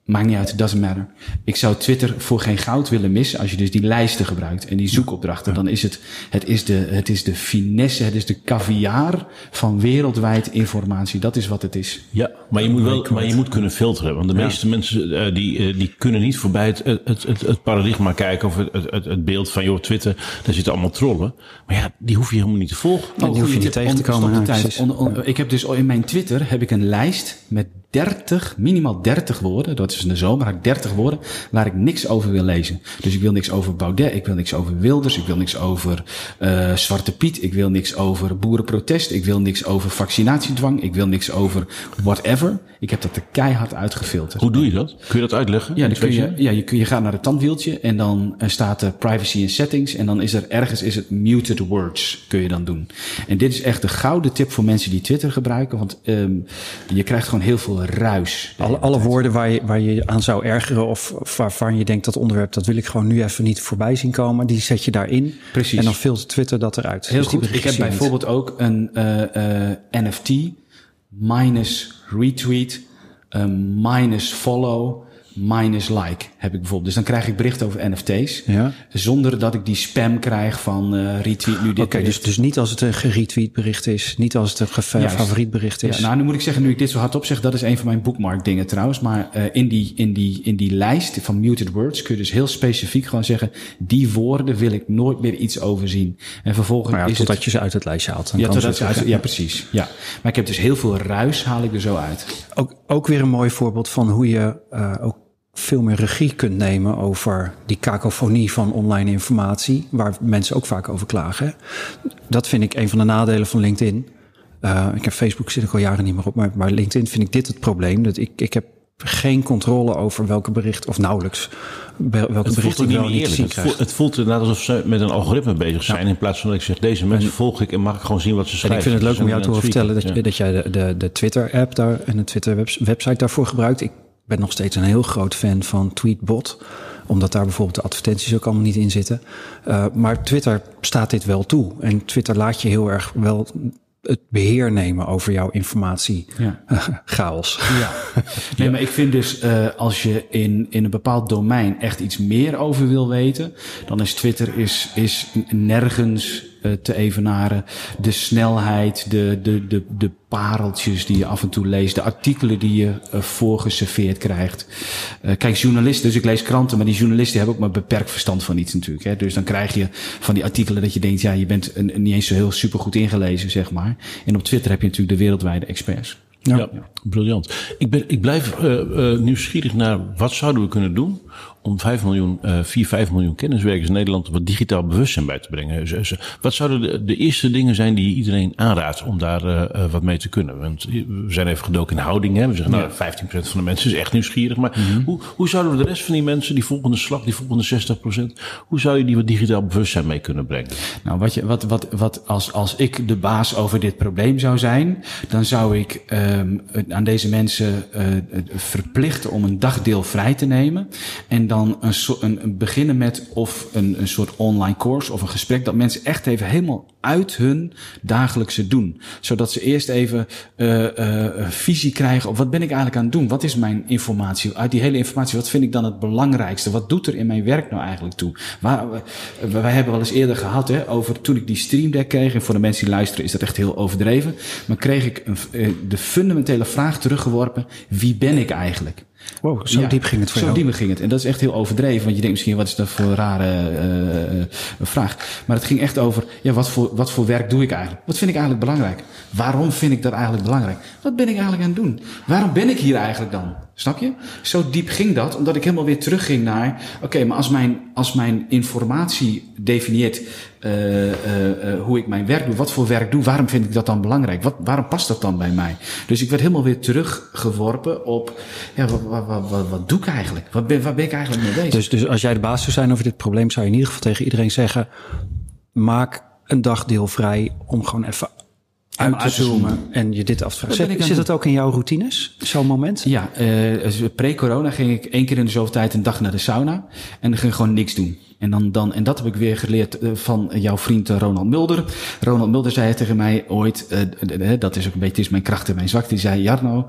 Maakt niet uit, it doesn't matter. Ik zou Twitter voor geen goud willen missen als je dus die lijsten gebruikt en die zoekopdrachten. Dan is het, het is de, het is de finesse, het is de caviar van wereldwijd informatie. Dat is wat het is. Ja, maar je moet wel, maar je moet kunnen filteren. Want de meeste mensen uh, die, uh, die kunnen niet voorbij het, het, het, het paradigma kijken of het, het, het beeld van joh, Twitter, daar zitten allemaal trollen. Maar ja, die hoef je helemaal niet te volgen. Oh, die hoef je niet tegen te komen. Ja, tijd. On, on, ik heb dus in mijn Twitter heb ik een lijst met 30, minimaal 30 woorden. Dat is in de zomer, had ik 30 woorden waar ik niks over wil lezen. Dus ik wil niks over Baudet, ik wil niks over Wilders, ik wil niks over uh, Zwarte Piet, ik wil niks over boerenprotest, ik wil niks over vaccinatiedwang, ik wil niks over whatever. Ik heb dat er keihard uitgefilterd. Hoe doe je dat? Kun je dat uitleggen? Ja, dan kun je, ja je, kun, je gaat naar het tandwieltje en dan staat er privacy en settings en dan is er ergens is het muted words kun je dan doen. En dit is echt de gouden tip voor mensen die Twitter gebruiken, want um, je krijgt gewoon heel veel ruis. Alle, alle woorden waar je, waar je aan zou ergeren of waarvan je denkt dat onderwerp, dat wil ik gewoon nu even niet voorbij zien komen, die zet je daarin. Precies. En dan filtert Twitter dat eruit. Heel dus goed. Ik heb bijvoorbeeld ook een uh, uh, NFT minus retweet um, minus follow minus like heb ik bijvoorbeeld. Dus dan krijg ik berichten over NFT's. Ja. Zonder dat ik die spam krijg van uh, retweet nu dit. Oké, okay, dus, dus niet als het een geretweet bericht is. Niet als het een favoriet bericht is. Ja, nou, nu moet ik zeggen, nu ik dit zo hardop zeg, dat is een van mijn bookmark dingen trouwens. Maar uh, in, die, in, die, in die lijst van muted words kun je dus heel specifiek gewoon zeggen, die woorden wil ik nooit meer iets over zien. En vervolgens ja, is totdat het, je ze uit het lijstje haalt. Dan ja, totdat ze uit, ja, precies. Ja. Maar ik heb dus heel veel ruis haal ik er zo uit. Ook, ook weer een mooi voorbeeld van hoe je uh, ook veel meer regie kunt nemen over die kakofonie van online informatie, waar mensen ook vaak over klagen. Dat vind ik een van de nadelen van LinkedIn. Uh, ik heb Facebook zit ik al jaren niet meer op, maar LinkedIn vind ik dit het probleem. Dat ik, ik heb geen controle over welke bericht, of nauwelijks, welke bericht ik wel niet zien krijg. Het voelt inderdaad alsof ze met een algoritme bezig zijn, ja. in plaats van dat ik zeg, deze mensen volg ik en mag ik gewoon zien wat ze schrijven. En ik vind het leuk om jou te horen vertellen dat, ja. dat jij de, de, de Twitter-app daar en de Twitter-website daarvoor gebruikt. Ik ben nog steeds een heel groot fan van Tweetbot. Omdat daar bijvoorbeeld de advertenties ook allemaal niet in zitten. Uh, maar Twitter staat dit wel toe. En Twitter laat je heel erg wel het beheer nemen over jouw informatie. Ja. [laughs] Chaos. Ja. Nee, [laughs] maar ik vind dus uh, als je in, in een bepaald domein echt iets meer over wil weten, dan is Twitter is, is nergens te evenaren. De snelheid, de, de, de, de pareltjes die je af en toe leest, de artikelen die je uh, voorgeserveerd krijgt. Uh, kijk, journalisten, dus ik lees kranten, maar die journalisten hebben ook maar beperkt verstand van iets natuurlijk. Hè. Dus dan krijg je van die artikelen dat je denkt, ja, je bent een, niet eens zo heel supergoed ingelezen, zeg maar. En op Twitter heb je natuurlijk de wereldwijde experts. Ja, ja, briljant. Ik, ben, ik blijf uh, nieuwsgierig naar wat zouden we kunnen doen om 5 miljoen, uh, 4, 5 miljoen kenniswerkers in Nederland wat digitaal bewustzijn bij te brengen. Dus, wat zouden de, de, eerste dingen zijn die iedereen aanraadt om daar uh, wat mee te kunnen? Want we zijn even gedoken in houding. Hè? We zeggen, nou, 15% van de mensen is echt nieuwsgierig. Maar mm-hmm. hoe, hoe zouden we de rest van die mensen, die volgende slag, die volgende 60%, hoe zou je die wat digitaal bewustzijn mee kunnen brengen? Nou, wat, je, wat, wat, wat als, als ik de baas over dit probleem zou zijn, dan zou ik um, aan deze mensen uh, verplichten om een dagdeel vrij te nemen. En dan so een, een beginnen met of een, een soort online course of een gesprek dat mensen echt even helemaal uit hun dagelijkse doen. Zodat ze eerst even uh, visie krijgen op wat ben ik eigenlijk aan het doen? Wat is mijn informatie? Uit die hele informatie, wat vind ik dan het belangrijkste? Wat doet er in mijn werk nou eigenlijk toe? Waar, wij hebben wel eens eerder gehad hè, over toen ik die stream deck kreeg. En voor de mensen die luisteren is dat echt heel overdreven. Maar kreeg ik een, de fundamentele vraag teruggeworpen. Wie ben ik eigenlijk? Wow, zo ja, diep ging het voor zo jou. Zo diep ging het. En dat is echt heel overdreven. Want je denkt misschien, wat is dat voor een rare uh, vraag? Maar het ging echt over, ja, wat voor, wat voor werk doe ik eigenlijk? Wat vind ik eigenlijk belangrijk? Waarom vind ik dat eigenlijk belangrijk? Wat ben ik eigenlijk aan het doen? Waarom ben ik hier eigenlijk dan? Snap je? Zo diep ging dat, omdat ik helemaal weer terugging naar... Oké, okay, maar als mijn, als mijn informatie definieert uh, uh, uh, hoe ik mijn werk doe... wat voor werk doe, waarom vind ik dat dan belangrijk? Wat, waarom past dat dan bij mij? Dus ik werd helemaal weer teruggeworpen op... Ja, wat, wat, wat, wat, wat doe ik eigenlijk? Wat ben, waar ben ik eigenlijk mee bezig? Dus, dus als jij de baas zou zijn over dit probleem... zou je in ieder geval tegen iedereen zeggen... maak een dagdeel vrij om gewoon even uit te zoomen en je dit af te vragen. Zit, zit dat ook in jouw routines, zo'n moment? Ja, uh, pre-corona ging ik één keer in de zoveel tijd een dag naar de sauna. En dan ging ik gewoon niks doen. En, dan, dan, en dat heb ik weer geleerd uh, van jouw vriend Ronald Mulder. Ronald Mulder zei tegen mij ooit, uh, dat is ook een beetje is mijn kracht en mijn zwakte. Die zei, Jarno,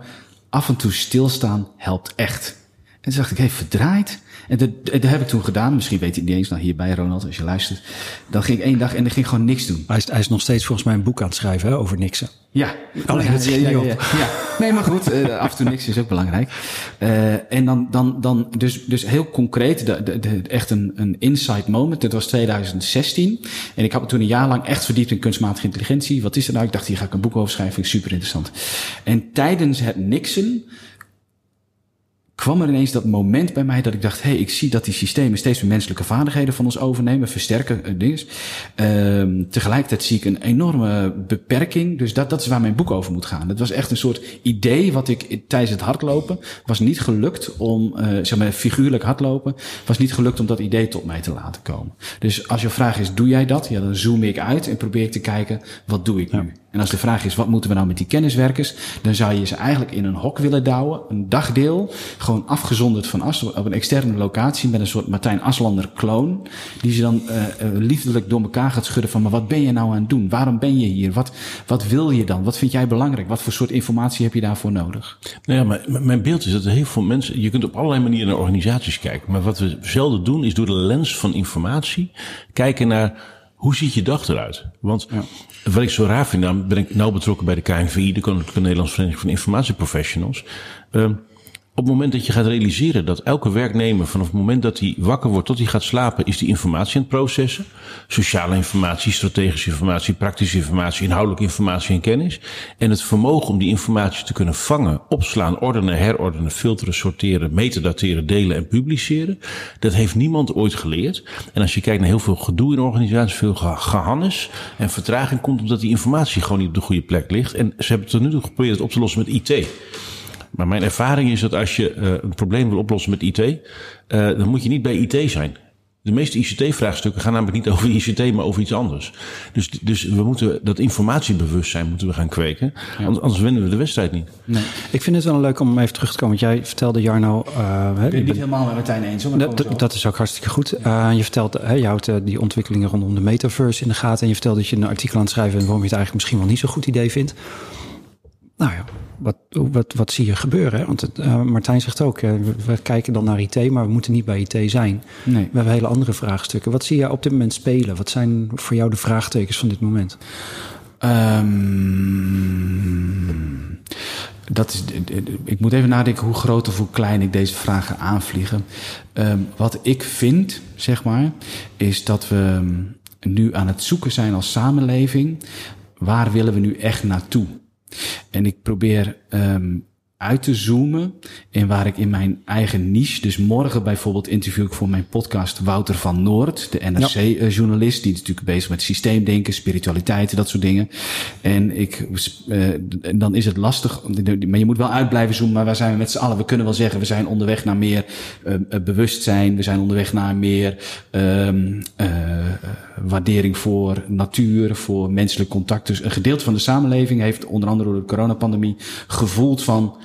af en toe stilstaan helpt echt. toen dacht ik, hé, hey, verdraaid. En dat, dat heb ik toen gedaan. Misschien weet je het niet eens, nou hierbij Ronald, als je luistert. Dan ging ik één dag en dan ging ik gewoon niks doen. Hij is, hij is nog steeds volgens mij een boek aan het schrijven hè, over niksen. Ja. Alleen ja, dat schiet ja, ja, ja, ja. Nee, maar goed, eh, af en toe niks is ook belangrijk. Eh, en dan, dan, dan dus, dus heel concreet, de, de, de- echt een, een insight moment. Dat was 2016. En ik had me toen een jaar lang echt verdiept in kunstmatige intelligentie. Wat is er nou? Ik dacht, hier ga ik een boek over schrijven. Vind ik super interessant. En tijdens het niksen kwam er ineens dat moment bij mij dat ik dacht: hé, hey, ik zie dat die systemen steeds meer menselijke vaardigheden van ons overnemen, versterken, eh, dingen. Ehm, tegelijkertijd zie ik een enorme beperking. Dus dat, dat is waar mijn boek over moet gaan. Het was echt een soort idee wat ik tijdens het hardlopen was niet gelukt om, eh, zeg maar, figuurlijk hardlopen, was niet gelukt om dat idee tot mij te laten komen. Dus als je vraag is: doe jij dat? Ja, dan zoom ik uit en probeer ik te kijken: wat doe ik nu? En als de vraag is, wat moeten we nou met die kenniswerkers? Dan zou je ze eigenlijk in een hok willen douwen. Een dagdeel, gewoon afgezonderd van As, op een externe locatie met een soort Martijn Aslander kloon. Die ze dan eh, liefdelijk door elkaar gaat schudden van, maar wat ben je nou aan het doen? Waarom ben je hier? Wat, wat wil je dan? Wat vind jij belangrijk? Wat voor soort informatie heb je daarvoor nodig? Nou ja, maar mijn beeld is dat er heel veel mensen. Je kunt op allerlei manieren naar organisaties kijken. Maar wat we zelden doen, is door de lens van informatie kijken naar. Hoe ziet je dag eruit? Want wat ik zo raar vind, nou ben ik nauw betrokken bij de KNVI, de Koninklijke Nederlandse Vereniging van Informatieprofessionals. Ehm, op het moment dat je gaat realiseren dat elke werknemer vanaf het moment dat hij wakker wordt tot hij gaat slapen, is die informatie aan het processen. Sociale informatie, strategische informatie, praktische informatie, inhoudelijke informatie en kennis. En het vermogen om die informatie te kunnen vangen, opslaan, ordenen, herordenen, filteren, sorteren, metadateren, delen en publiceren. Dat heeft niemand ooit geleerd. En als je kijkt naar heel veel gedoe in organisaties, veel ge- gehannes en vertraging komt omdat die informatie gewoon niet op de goede plek ligt. En ze hebben tot nu toe geprobeerd het op te lossen met IT. Maar mijn ervaring is dat als je eh, een probleem wil oplossen met IT, eh, dan moet je niet bij IT zijn. De meeste ICT-vraagstukken gaan namelijk niet [laughs] over ICT, maar over iets anders. Dus, dus we moeten dat informatiebewustzijn moeten we gaan kweken. Anders, anders winnen we de wedstrijd niet. Ik vind het wel leuk om even terug te komen. Want jij vertelde Jarno... eh, hè, Ik ben je het niet helemaal met Martijn eens. hoor, dat, dat, dat is ook hartstikke goed. Eh, je vertelt, hè, je houdt die ontwikkelingen rondom de metaverse in de gaten. En je vertelt dat je een artikel aan het schrijven bent waarom je het eigenlijk misschien wel niet zo'n goed idee vindt. Nou ja, wat, wat, wat zie je gebeuren? Want het, eh, Martijn zegt ook, eh, we, we kijken dan naar IT, maar we moeten niet bij IT zijn. Nee. We hebben hele andere vraagstukken. Wat zie jij op dit moment spelen? Wat zijn voor jou de vraagtekens van dit moment? Ehm, dat is, ik moet even nadenken hoe groot of hoe klein ik deze vragen aanvliegen. Ehm, wat ik vind, zeg maar, is dat we nu aan het zoeken zijn als samenleving. Waar willen we nu echt naartoe? En ik probeer ehm, uit te zoomen in waar ik in mijn eigen niche. Dus morgen bijvoorbeeld interview ik voor mijn podcast Wouter van Noord, de NRC-journalist. Die is natuurlijk bezig met systeemdenken, spiritualiteit, dat soort dingen. En ik, eh, en dan is het lastig, maar je moet wel uit blijven zoomen. Maar waar zijn we met z'n allen? We kunnen wel zeggen, we zijn onderweg naar meer eh, eh, bewustzijn. We zijn onderweg naar meer ehm, eh, eh, waardering voor natuur, voor menselijk contact. Dus een gedeelte van de samenleving heeft onder andere door de coronapandemie gevoeld van,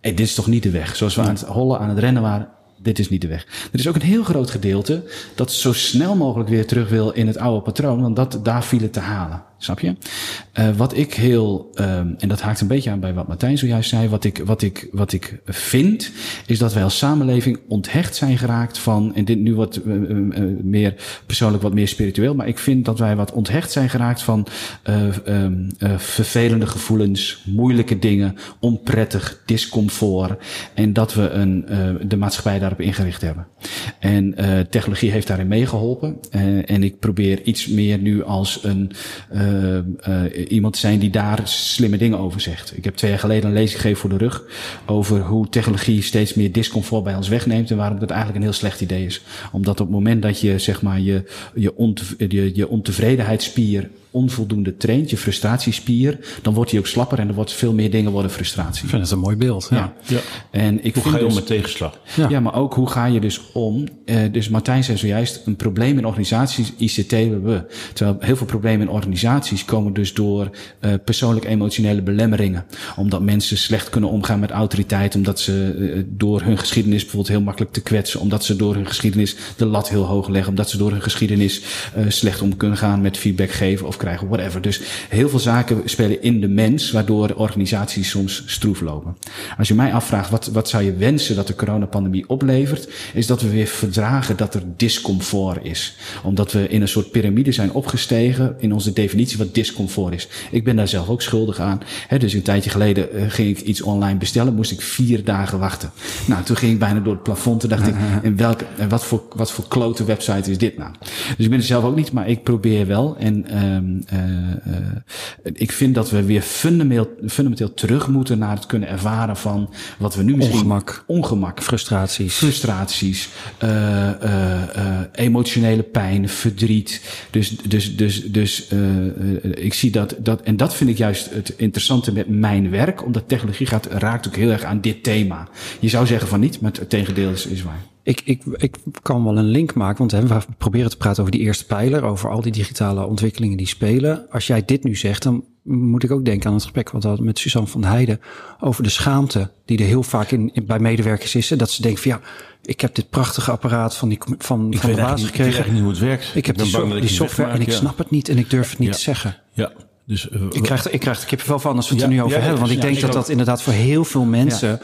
hey, dit is toch niet de weg. Zoals we aan het hollen, aan het rennen waren. Dit is niet de weg. Er is ook een heel groot gedeelte dat zo snel mogelijk weer terug wil in het oude patroon, want dat, daar viel het te halen. Snap je? Uh, wat ik heel, um, en dat haakt een beetje aan bij wat Martijn zojuist zei, wat ik, wat ik, wat ik vind, is dat wij als samenleving onthecht zijn geraakt van, en dit nu wat uh, meer persoonlijk, wat meer spiritueel, maar ik vind dat wij wat onthecht zijn geraakt van um, vervelende gevoelens, moeilijke dingen, onprettig, discomfort, en dat we een, de maatschappij daarop ingericht hebben. En technologie heeft daarin meegeholpen, en ik probeer iets meer nu als een, uh, iemand zijn die daar slimme dingen over zegt. Ik heb twee jaar geleden een lezing gegeven voor de rug over hoe technologie steeds meer discomfort bij ons wegneemt en waarom dat eigenlijk een heel slecht idee is. Omdat op het moment dat je zeg maar je, je, je, je ontevredenheidsspier onvoldoende traint, je frustratiespier, dan wordt hij ook slapper en er wordt veel meer dingen worden frustratie. Ik vind het een mooi beeld. Ja. ja. ja. En ik hoe vind ga je dus, om met tegenslag? Ja. ja. maar ook hoe ga je dus om? Uh, dus Martijn zei zojuist, een probleem in organisaties, ICT, we. Terwijl heel veel problemen in organisaties komen dus door uh, persoonlijk emotionele belemmeringen. Omdat mensen slecht kunnen omgaan met autoriteit, omdat ze uh, door hun geschiedenis bijvoorbeeld heel makkelijk te kwetsen, omdat ze door hun geschiedenis de lat heel hoog leggen, omdat ze door hun geschiedenis uh, slecht om kunnen gaan met feedback geven of krijgen, whatever. Dus heel veel zaken spelen in de mens, waardoor organisaties soms stroef lopen. Als je mij afvraagt, wat, wat zou je wensen dat de coronapandemie oplevert, is dat we weer verdragen dat er discomfort is. Omdat we in een soort piramide zijn opgestegen in onze definitie wat discomfort is. Ik ben daar zelf ook schuldig aan. He, dus een tijdje geleden uh, ging ik iets online bestellen, moest ik vier dagen wachten. Nou, toen ging ik bijna door het plafond. Toen dacht ik, [laughs] in welke, en wat voor, wat voor klote website is dit nou? Dus ik ben er zelf ook niet, maar ik probeer wel. En uh, ik vind dat we weer fundamenteel, fundamenteel terug moeten naar het kunnen ervaren van wat we nu misschien... Ongemak. Ongemak. Frustraties. Frustraties. Uh, emotionele pijn, verdriet. Dus, dus, dus, dus ik zie dat, dat... En dat vind ik juist het interessante met mijn werk. Omdat technologie gaat, raakt ook heel erg aan dit thema. Je zou zeggen van niet, maar het tegendeel is, is waar. Ik, ik, ik kan wel een link maken, want hè, we proberen te praten over die eerste pijler, over al die digitale ontwikkelingen die spelen. Als jij dit nu zegt, dan moet ik ook denken aan het gesprek wat we hadden met Suzanne van Heijden over de schaamte die er heel vaak in, in bij medewerkers is. Dat ze denken van ja, ik heb dit prachtige apparaat van, die, van, ik van de baas gekregen. Ik weet niet hoe het werkt. Ik heb die, so software en ik ja. snap het niet en ik durf het niet Ja. te zeggen. Ja, dus... uh, Ik krijg, er- ik krijg er kippenvel van als we het Ja, er nu over ja, hebben. Want ik ja, denk ik dat ook. dat inderdaad voor heel veel mensen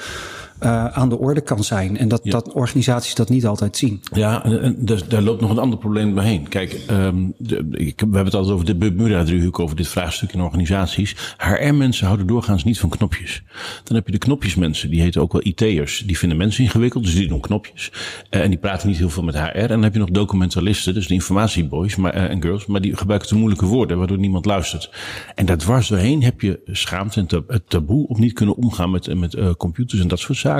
uh, aan de orde kan zijn. En dat, Ja. dat organisaties dat niet altijd zien. Ja, en, en daar, loopt nog een ander probleem doorheen. Kijk, um, de, ik, we hebben het altijd over de Bermuda-driehoek, over dit vraagstuk in organisaties. HR-mensen houden doorgaans niet van knopjes. Dan heb je de knopjesmensen, die heten ook wel IT'ers. Die vinden mensen ingewikkeld, dus die doen knopjes. Uh, en die praten niet heel veel met HR. En dan heb je nog documentalisten, dus de informatieboys maar, uh, en girls. Maar die gebruiken te moeilijke woorden, waardoor niemand luistert. En daar dwars doorheen heb je schaamte en taboe op niet kunnen omgaan met, met computers en dat soort zaken.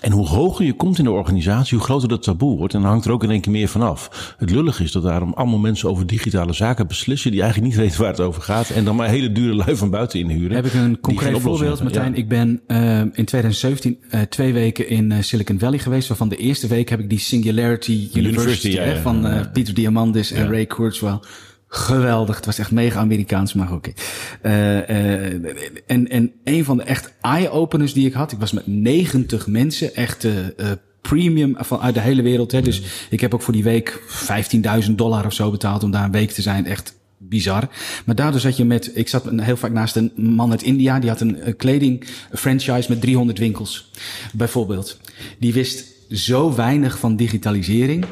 En hoe hoger je komt in de organisatie, hoe groter dat taboe wordt. En dan hangt er ook in één keer meer van af. Het lullig is dat daarom allemaal mensen over digitale zaken beslissen... die eigenlijk niet [laughs] weten waar het over gaat. En dan maar hele dure lui van buiten inhuren. Heb ik een concreet voorbeeld. Martijn. Ja. Ik ben uh, in 2017 uh, twee weken in uh, Silicon Valley geweest. Waarvan de eerste week heb ik die Singularity University, University, ja, hè, ja, van ja. Peter Diamandis en. Ray Kurzweil. Geweldig. Het was echt mega Amerikaans, maar oké. Okay. en, en een van de echt eye-openers die ik had. Ik was met 90 mensen, echt uh, premium van uit de hele wereld. Hè. Dus ik heb ook voor die week 15.000 dollar of zo betaald om daar een week te zijn. Echt bizar. Maar daardoor zat je met, ik zat heel vaak naast een man uit India, die had een kleding franchise met 300 winkels. Bijvoorbeeld. Die wist zo weinig van digitalisering.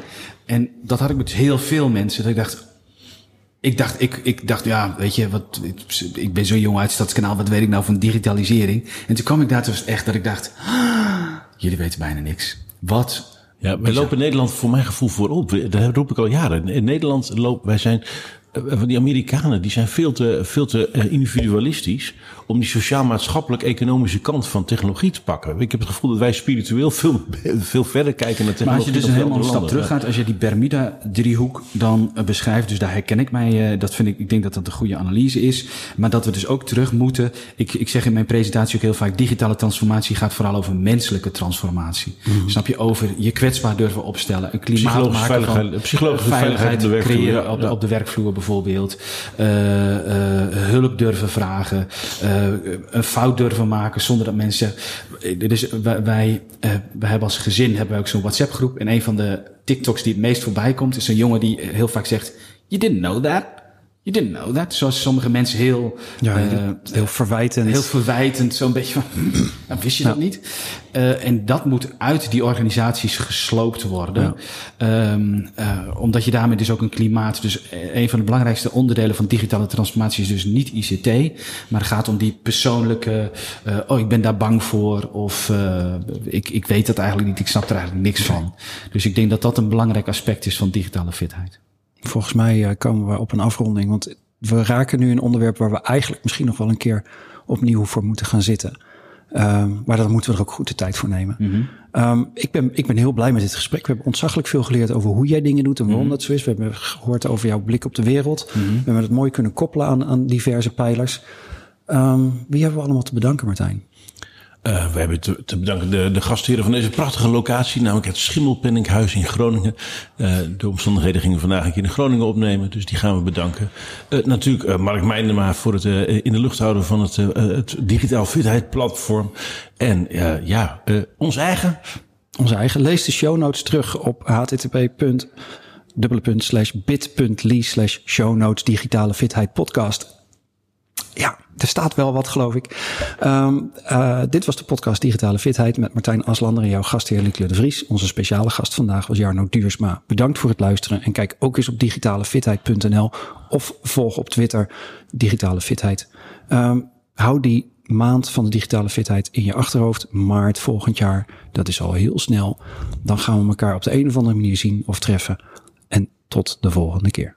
En dat had ik met heel veel mensen. Dat ik dacht, ik dacht, ik, ik dacht, ja, weet je, wat, ik, ik ben zo jong uit Stadskanaal, wat weet ik nou van digitalisering? En toen kwam ik daar dus echt dat ik dacht, ah, jullie weten bijna niks. Wat Ja, wij lopen in Nederland voor mijn gevoel voorop. Dat roep ik al jaren. In Nederland lopen wij zijn van die Amerikanen, die zijn veel te, veel te uh, individualistisch om die sociaal-maatschappelijk-economische kant van technologie te pakken. Ik heb het gevoel dat wij spiritueel veel, veel verder kijken naar technologie. Maar als je dus een helemaal een stap terug gaat, als je die Bermuda-driehoek dan uh, beschrijft, dus daar herken ik mij, uh, dat vind ik, ik denk dat dat een goede analyse is, maar dat we dus ook terug moeten, ik, ik zeg in mijn presentatie ook heel vaak, digitale transformatie gaat vooral over menselijke transformatie. Mhm. Snap je? Over je kwetsbaar durven opstellen, een klimaat Psychologische maken veiligheid- van psychologische veiligheid op creëren op, de, ja. op de werkvloer bijvoorbeeld, uh, hulp durven vragen, uh, een fout durven maken zonder dat mensen zeggen. Dus wij, wij, uh, wij hebben als gezin hebben we ook zo'n WhatsApp groep. En een van de TikToks die het meest voorbij komt, is een jongen die heel vaak zegt: You didn't know that. You didn't know that. Zoals sommige mensen heel, Ja, uh, heel verwijtend. heel verwijtend, zo'n beetje van, [clears throat] nou, wist je ja. dat niet? Uh, en dat moet uit die organisaties gesloopt worden. Ja. Um, uh, omdat je daarmee dus ook een klimaat, dus een van de belangrijkste onderdelen van digitale transformatie is dus niet ICT, maar het gaat om die persoonlijke, oh ik ben daar bang voor, of ik, ik weet dat eigenlijk niet, ik snap er eigenlijk niks van. Dus ik denk dat dat een belangrijk aspect is van digitale fitheid. Volgens mij uh, komen we op een afronding. Want we raken nu een onderwerp waar we eigenlijk misschien nog wel een keer opnieuw voor moeten gaan zitten. Um, maar daar moeten we er ook goed de tijd voor nemen. Mm -hmm. um, ik, ben, ik ben heel blij met dit gesprek. We hebben ontzaglijk veel geleerd over hoe jij dingen doet en waarom mm -hmm. dat zo is. We hebben gehoord over jouw blik op de wereld. Mm -hmm. We hebben het mooi kunnen koppelen aan, aan diverse pijlers. Um, wie hebben we allemaal te bedanken, Martijn? Uh, we hebben te, bedanken de, de gastheren van deze prachtige locatie, namelijk het Schimmelpenninghuis in Groningen. Uh, de omstandigheden gingen vandaag een keer in Groningen opnemen, dus die gaan we bedanken. Uh, natuurlijk Mark Meindema voor het in de lucht houden van het, het digitaal fitheid platform. En ja, ons eigen. Onze eigen. Lees de show notes terug op http dubbele punt slash bit.ly slash show notes digitale fitheid podcast. Ja, er staat wel wat, geloof ik. Um, uh, dit was de podcast Digitale Fitheid met Martijn Aslander en jouw gastheer Lieke de Vries. Onze speciale gast vandaag was Jarno Duursma. Bedankt voor het luisteren en kijk ook eens op digitalefitheid.nl of volg op Twitter Digitale Fitheid. Um, hou die maand van de digitale fitheid in je achterhoofd. Maart volgend jaar, dat is al heel snel. Dan gaan we elkaar op de een of andere manier zien of treffen. En tot de volgende keer.